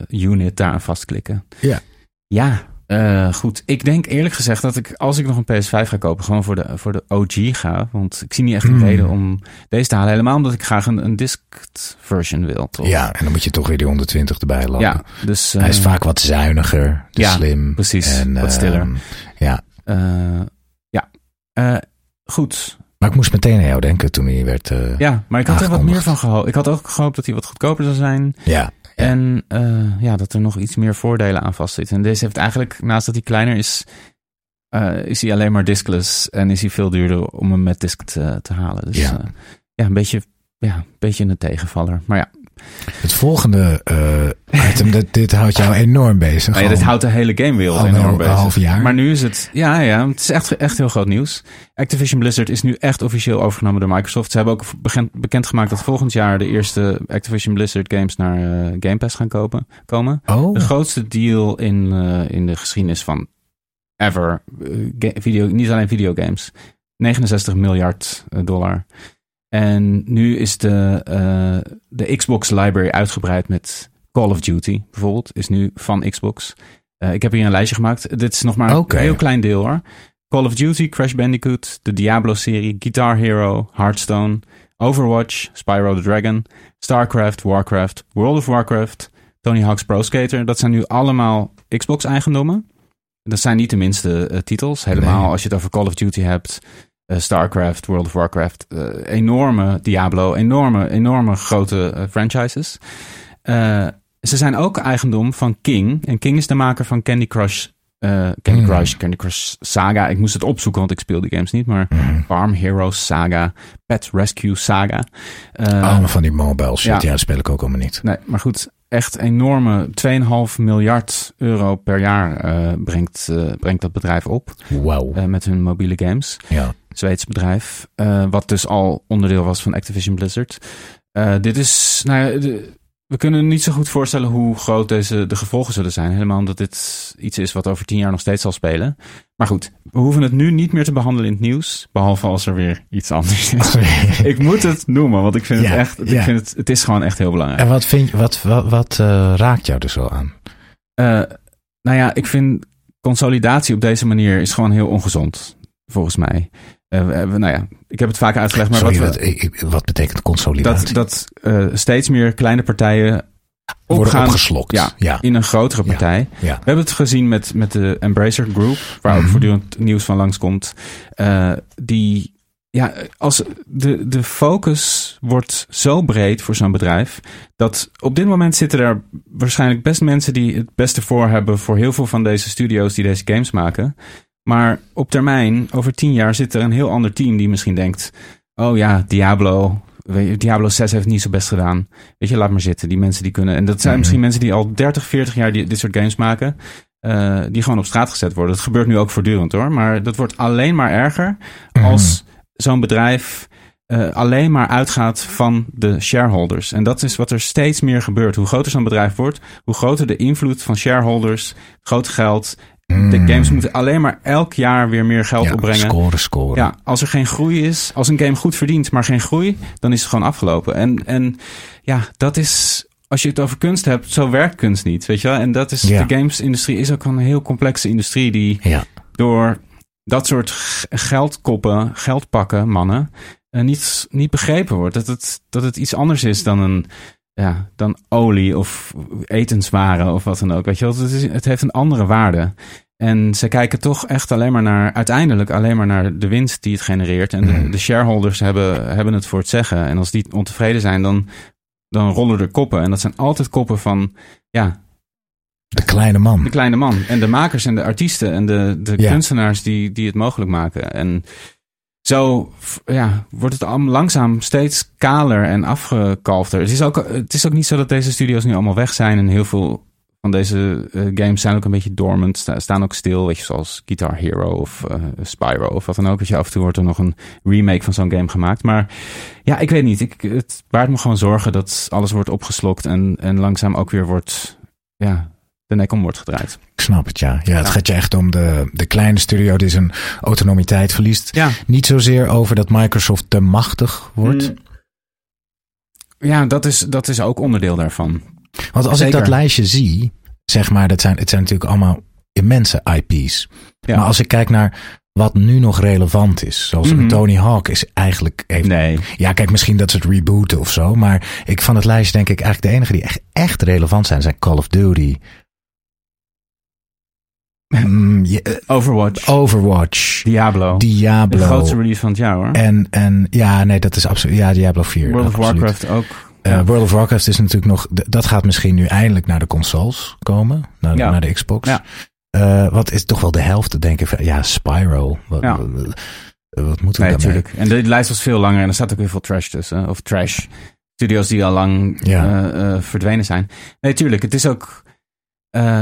unit daar aan vastklikken. Ja. Ja, eh, goed. Ik denk eerlijk gezegd dat ik, als ik nog een PS5 ga kopen, gewoon voor de, voor de OG ga. Want ik zie niet echt een Hmm. reden om deze te halen. Helemaal omdat ik graag een, een disked version wil. Toch? Ja, en dan moet je toch weer die 120 erbij lopen. ja dus, Hij is eh, vaak wat zuiniger, dus ja, slim. precies. En, Wat stiller. ehm, ja, eh, ja. Goed. maar ik moest meteen aan jou denken toen hij werd... Ja, maar ik had er wat meer van gehoopt. Ik had ook gehoopt dat hij wat goedkoper zou zijn. ja. En eh, ja, dat er nog iets meer voordelen aan vastzitten. En deze heeft eigenlijk, naast dat hij kleiner is, eh, is hij alleen maar diskless. En is hij veel duurder om hem met disk te, te halen. Dus Ja. ja, ja een beetje, ja, een beetje een tegenvaller. Maar ja, Het volgende eh, item, dit, dit houdt jou enorm bezig. nou ja dit houdt de hele gamewereld al enorm bezig. een half jaar. Maar nu is het, ja, ja, het is echt, echt heel groot nieuws. Activision Blizzard is nu echt officieel overgenomen door Microsoft. Ze hebben ook bekend, bekendgemaakt dat volgend jaar de eerste Activision Blizzard games naar eh, Game Pass gaan kopen, komen. Oh, De grootste deal in, eh, in de geschiedenis van ever. video, niet alleen videogames. 69 miljard dollar. En nu is de, eh, de Xbox library uitgebreid met Call of Duty bijvoorbeeld. Is nu van Xbox. Eh, ik heb hier een lijstje gemaakt. Dit is nog maar een heel klein deel hoor. Call of Duty, Crash Bandicoot, de Diablo-serie, Guitar Hero, Hearthstone, Overwatch, Spyro the Dragon, StarCraft, Warcraft, World of Warcraft, Tony Hawk's Pro Skater. Dat zijn nu allemaal Xbox-eigendommen. Dat zijn niet de minste eh, titels. Helemaal Nee. als je het over Call of Duty hebt. Eh, StarCraft, World of Warcraft. eh, enorme Diablo. Enorme, enorme grote eh, franchises. Ze zijn ook eigendom van King. En King is de maker van Candy Crush. Candy Hmm. Crush, Candy Crush Saga. Ik moest het opzoeken, want ik speel die games niet. Maar Mhm. Farm Heroes Saga. Pet Rescue Saga. Allemaal van die mobile shit. Ja, ja. dat speel ik ook allemaal niet. Nee, maar goed, echt enorme 2,5 miljard euro per jaar eh, brengt, eh, brengt dat bedrijf op Wauw. eh, met hun mobiele games. Ja. Zweeds bedrijf, wat dus al onderdeel was van Activision Blizzard. Dit is, nou ja, de- we kunnen niet zo goed voorstellen hoe groot deze, de gevolgen zullen zijn. Helemaal omdat dit iets is wat over tien jaar nog steeds zal spelen. Maar goed, we hoeven het nu niet meer te behandelen in het nieuws. Behalve als er weer iets anders is. ik moet het noemen, want ik vind Ja, het echt, ik vind het, het is gewoon echt heel belangrijk. En wat vind je, wat, wat, wat eh, raakt jou er zo aan? Eh, nou ja, ik vind consolidatie op deze manier is gewoon heel ongezond, volgens mij. Hebben- nou ja, ik heb het vaak uitgelegd, maar Sorry, wat, wat, we- ik- ik- wat betekent consolidatie? dat, dat eh, steeds meer kleine partijen Worden opgaan opgeslokt. Ja, ja. in een grotere partij. ja. We hebben het gezien met, met de Embracer Group, waar ook Mhm. voortdurend nieuws van langskomt. Eh die, ja, als de, de focus wordt zo breed voor zo'n bedrijf, dat op dit moment zitten er waarschijnlijk best mensen die het beste voor hebben voor heel veel van deze studio's die deze games maken. Maar op termijn, over tien jaar, zit er een heel ander team die misschien denkt: oh ja, Diablo. Diablo 6 heeft het niet zo best gedaan. Weet je, laat maar zitten. Die mensen die kunnen. En dat zijn Mhm. misschien mensen die al 30, 40 jaar die, dit soort games maken. eh, die gewoon op straat gezet worden. Dat gebeurt nu ook voortdurend hoor. Maar dat wordt alleen maar erger als zo'n bedrijf eh, alleen maar uitgaat van de shareholders. En dat is wat er steeds meer gebeurt. Hoe groter zo'n bedrijf wordt, hoe groter de invloed van shareholders, groot geld De games moeten alleen maar elk jaar weer meer geld Ja, opbrengen. scoren, scoren. Ja, als er geen groei is, als een game goed verdient, maar geen groei, dan is het gewoon afgelopen. En, en ja, dat is, als je het over kunst hebt, zo werkt kunst niet, weet je wel? En dat is, Ja. de gamesindustrie is ook een heel complexe industrie die Ja. door dat soort g- geldkoppen, geldpakken, mannen, eh, niet, niet begrepen wordt. Dat het, dat het iets anders is dan een, ja, dan olie of etenswaren of wat dan ook. Weet je wel, het, is, het heeft een andere waarde. En ze kijken toch echt alleen maar naar, uiteindelijk alleen maar naar de winst die het genereert. En de, Mhm. de shareholders hebben, hebben het voor het zeggen. En als die ontevreden zijn, dan, dan rollen er koppen. En dat zijn altijd koppen van, ja, De kleine man. de kleine man. En de makers en de artiesten en de, de Ja. kunstenaars die, die het mogelijk maken. En zo ja, wordt het langzaam steeds kaler en afgekalfder. Het is, ook, het is ook niet zo dat deze studio's nu allemaal weg zijn. En heel veel van deze eh, games zijn ook een beetje dormant. sta- staan ook stil, weet je, zoals Guitar Hero of eh, Spyro of wat dan ook. Weet je, af en toe wordt er nog een remake van zo'n game gemaakt. Maar ja, ik weet niet. Ik, het baart me gewoon zorgen dat alles wordt opgeslokt en, en langzaam ook weer wordt, ja, de nek om wordt gedraaid. Ik snap het, ja. Ja, het Ja. gaat je echt om de, de kleine studio die zijn autonomiteit verliest. Ja, Niet zozeer over dat Microsoft te machtig wordt. Mm. Ja, dat is, dat is ook onderdeel daarvan. Want als ik dat lijstje zie, zeg maar, dat zijn, het zijn natuurlijk allemaal immense IP's. Ja. Maar als ik kijk naar wat nu nog relevant is, zoals Mhm. een Tony Hawk is eigenlijk... Heeft, Nee. Ja, kijk, misschien dat ze het rebooten of zo. Maar ik van het lijstje denk ik eigenlijk de enige die echt, echt relevant zijn, zijn Call of Duty. Ja, eh, Overwatch, Overwatch, Diablo. Diablo. De grootste release van het jaar hoor. En, en ja, nee, dat is absoluut. Ja, Diablo 4. World of absoluut. Warcraft ook. Eh, World of Warcraft is natuurlijk nog. Dat gaat misschien nu eindelijk naar de consoles komen. Naar, Ja. naar de Xbox. Ja. Eh, wat is toch wel de helft, denk ik. van- Ja, Spyro. Wat, Ja. wat, wat moeten we Nee, natuurlijk. En de lijst was veel langer en er staat ook heel veel trash tussen. Of trash. Studios die al lang Ja. verdwenen zijn. Nee, tuurlijk. Het is ook... eh,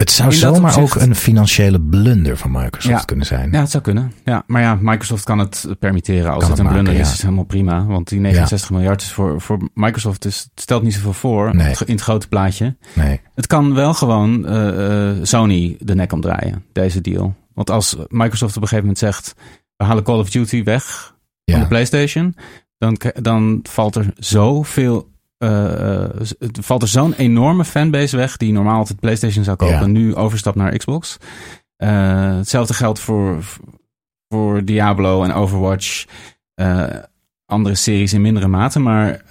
Het zou zomaar opzicht- ook een financiële blunder van Microsoft Ja. kunnen zijn. ja, het zou kunnen. Ja, maar ja, Microsoft kan het permitteren. Als Kan het een blunder is, ja. is helemaal prima. Want die 69 miljard is voor, voor Microsoft dus, het stelt niet zoveel voor Nee. in het grote plaatje. Nee. Het kan wel gewoon eh, eh, Sony de nek omdraaien, deze deal. Want als Microsoft op een gegeven moment zegt... we halen Call of Duty weg van de PlayStation... dan, dan valt er zoveel... eh, eh, het valt er zo'n enorme fanbase weg... die normaal altijd PlayStation zou kopen... Ja. en nu overstapt naar Xbox. Eh, hetzelfde geldt voor, voor Diablo en Overwatch... andere series in mindere mate, maar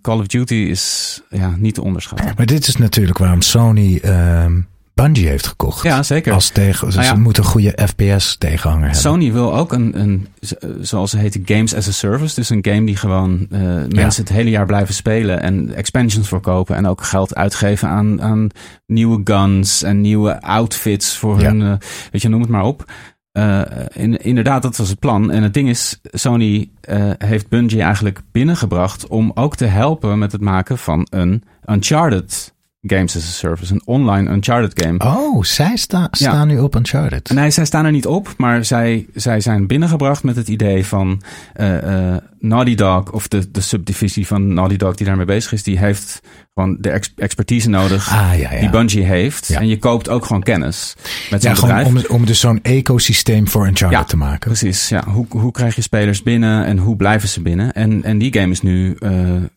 Call of Duty is ja, niet te onderschatten. Maar dit is natuurlijk waarom Sony ehm Bungie heeft gekocht. Ja, zeker. Als tegen, ze, Nou ja. ze moeten een goede FPS tegenhanger hebben. Sony wil ook een, een, z- zoals ze heet, games as a service. Dus een game die gewoon eh, mensen het hele jaar blijven spelen en expansions verkopen. En ook geld uitgeven aan, aan nieuwe guns en nieuwe outfits voor Ja. hun, eh, weet je, noem het maar op. Eh, in, inderdaad, dat was het plan. En het ding is, Sony eh, heeft Bungie eigenlijk binnengebracht om ook te helpen met het maken van een Uncharted Games as a Service. Een online Uncharted game. Oh, zij sta, staan nu op Uncharted. Nee, zij staan er niet op, maar zij, zij zijn binnengebracht met het idee van eh, eh, Naughty Dog, of de, de subdivisie van Naughty Dog die daarmee bezig is, die heeft gewoon de ex- expertise nodig Ah, ja, ja. die Bungie heeft. En je koopt ook gewoon kennis met gewoon bedrijf. om, om dus zo'n ecosysteem voor Uncharted te maken. Precies, ja. Hoe, hoe krijg je spelers binnen en hoe blijven ze binnen? En, en die game is nu eh,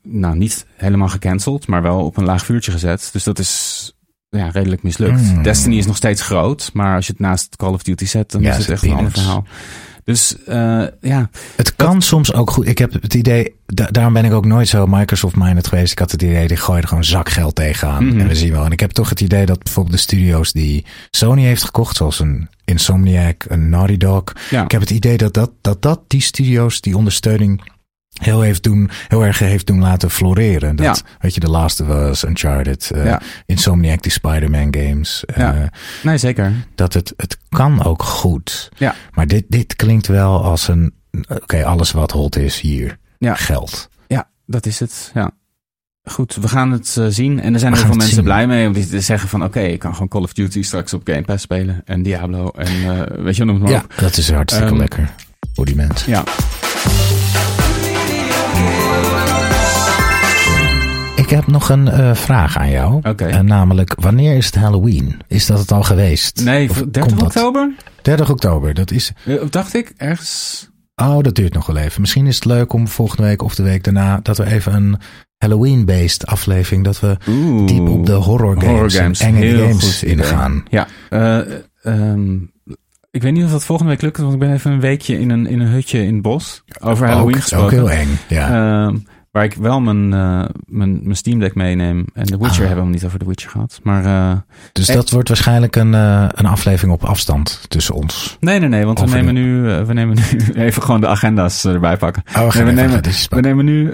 nou, niet helemaal gecanceld, maar wel op een laag vuurtje gezet. Dus dat is ja, redelijk mislukt. Hmm. Destiny is nog steeds groot, maar als je het naast Call of Duty zet, dan Ja, is het echt een ander verhaal. Dus eh, ja, Het kan soms ook goed. Ik heb het idee, da- daarom ben ik ook nooit zo Microsoft-minded geweest. Ik had het idee, die gooien er gewoon zakgeld tegenaan. Mhm. En we zien wel. En ik heb toch het idee dat bijvoorbeeld de studio's die Sony heeft gekocht, zoals een Insomniac, een Naughty Dog. ja. Ik heb het idee dat dat, dat, dat die studio's die ondersteuning heel, heeft doen, heel erg heeft doen laten floreren. Dat, weet je, The Last of Us, Uncharted, eh, Ja. Insomniac, die Spider-Man games. Ja. eh, nee zeker. dat het, het kan ook goed. Ja. Maar dit, dit klinkt wel als een, oké, alles wat hot is hier, Ja. geld. Ja, dat is het. Ja. Goed, we gaan het eh, zien. En er zijn heel veel mensen zien. blij mee om die te zeggen van... oké, ik kan gewoon Call of Duty straks op Game Pass spelen. En Diablo. En weet je, noem het maar Ja, op. dat is hartstikke Ehm, lekker voor die mensen. Ja. Heb nog een eh, vraag aan jou. Oké. En namelijk, wanneer is het Halloween? Is dat het al geweest? Nee, Of 30 komt dat? oktober? 30 oktober, dat is... Eh, dacht ik, ergens... Oh, dat duurt nog wel even. Misschien is het leuk om volgende week of de week daarna... dat we even een Halloween-based aflevering... dat we Oeh. diep op de horror games, Horror games, en enge games ingaan. Ja, eh, ehm, ik weet niet of dat volgende week lukt, want ik ben even een weekje in een, in een hutje in het bos. Over Halloween ook, gesproken. ook heel eng, ja. Ehm, waar ik wel mijn, eh, mijn, mijn Steam Deck meeneem. En The Witcher Ah. hebben we niet over The Witcher gehad. Maar eh, dus dat wordt waarschijnlijk een, eh, een aflevering op afstand tussen ons. nee, nee, nee, want we nemen, de- nu, we nemen nu even gewoon de agenda's erbij pakken. Oh, we Nee, nemen, we, nemen nu,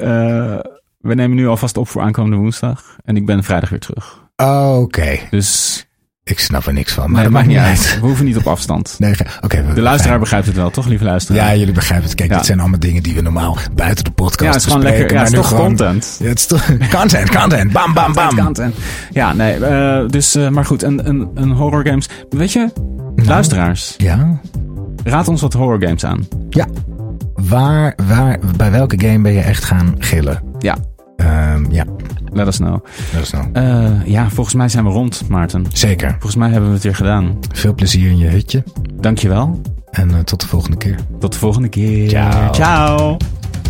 we nemen nu alvast op voor aankomende woensdag. En ik ben vrijdag weer terug. Oh, Oké, Dus ik snap er niks van. Maar nee, dat maakt niet uit. We hoeven niet op afstand. Nee, oké. De luisteraar begrijpt het wel, toch, lieve luisteraar? Ja, jullie begrijpen het. Kijk, Ja. dit zijn allemaal dingen die we normaal buiten de podcast Ja, het is gewoon lekker. Ja, het is toch gewoon- content. Ja, het is toch content, content. Bam, bam, bam. Content. Ja, nee. eh, dus, eh, maar goed, een, een, een horror games. Weet je, luisteraars, Ja, raad ons wat horror games aan. ja. Waar, waar, bij welke game ben je echt gaan gillen? Ja, Ehm, ja, let us know. dat is nou. Eh, ja, volgens mij zijn we rond, Maarten. Zeker. Volgens mij hebben we het weer gedaan. Veel plezier in je hutje. Dankjewel. En eh, tot de volgende keer. Tot de volgende keer. Ciao. Ciao.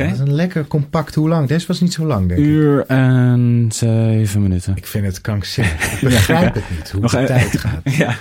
Oké. dat is een lekker compact. Hoe lang? Deze was niet zo lang, denk ik. Uur en zeven minuten. Ik vind het krankzinnig. Ik begrijp het niet, hoe Nog de e- tijd gaat. Ja.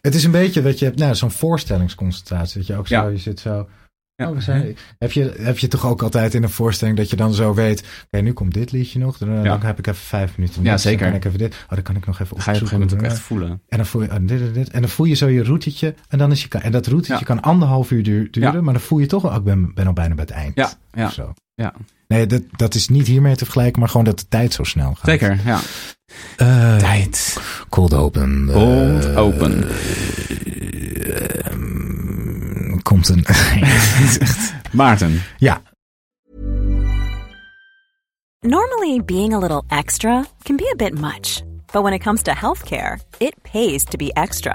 Het is een beetje dat je hebt, nou, zo'n voorstellingsconcentratie. Dat je ook zo, Ja. je zit zo... Ja. Oh, we zijn, heb, je, heb je toch ook altijd in een voorstelling dat je dan zo weet... Oké, nu komt dit liedje nog. Dan, dan heb ik even vijf minuten. Ja, niks, zeker. Dan kan ik even dit. Oh, dan kan ik nog even Dan ga je op een gegeven moment ook echt opzoeken. voelen. En dan voel je oh, dit en dit. En dan voel je zo je routetje. En dan is je En dat routetje Ja. kan anderhalf uur duur- duren. Ja. Maar dan voel je toch wel... Oh, ik ben, ben al bijna bij het eind. Ja, ja, Of zo. ja. Nee, dat, dat is niet hiermee te vergelijken. Maar gewoon dat de tijd zo snel gaat. Zeker, ja. Eh, Tijd. Cold open. eh, Cold open. Komt er een... Maarten. ja, Normally, being a little extra can be a bit much, but when it comes to healthcare, it pays to be extra.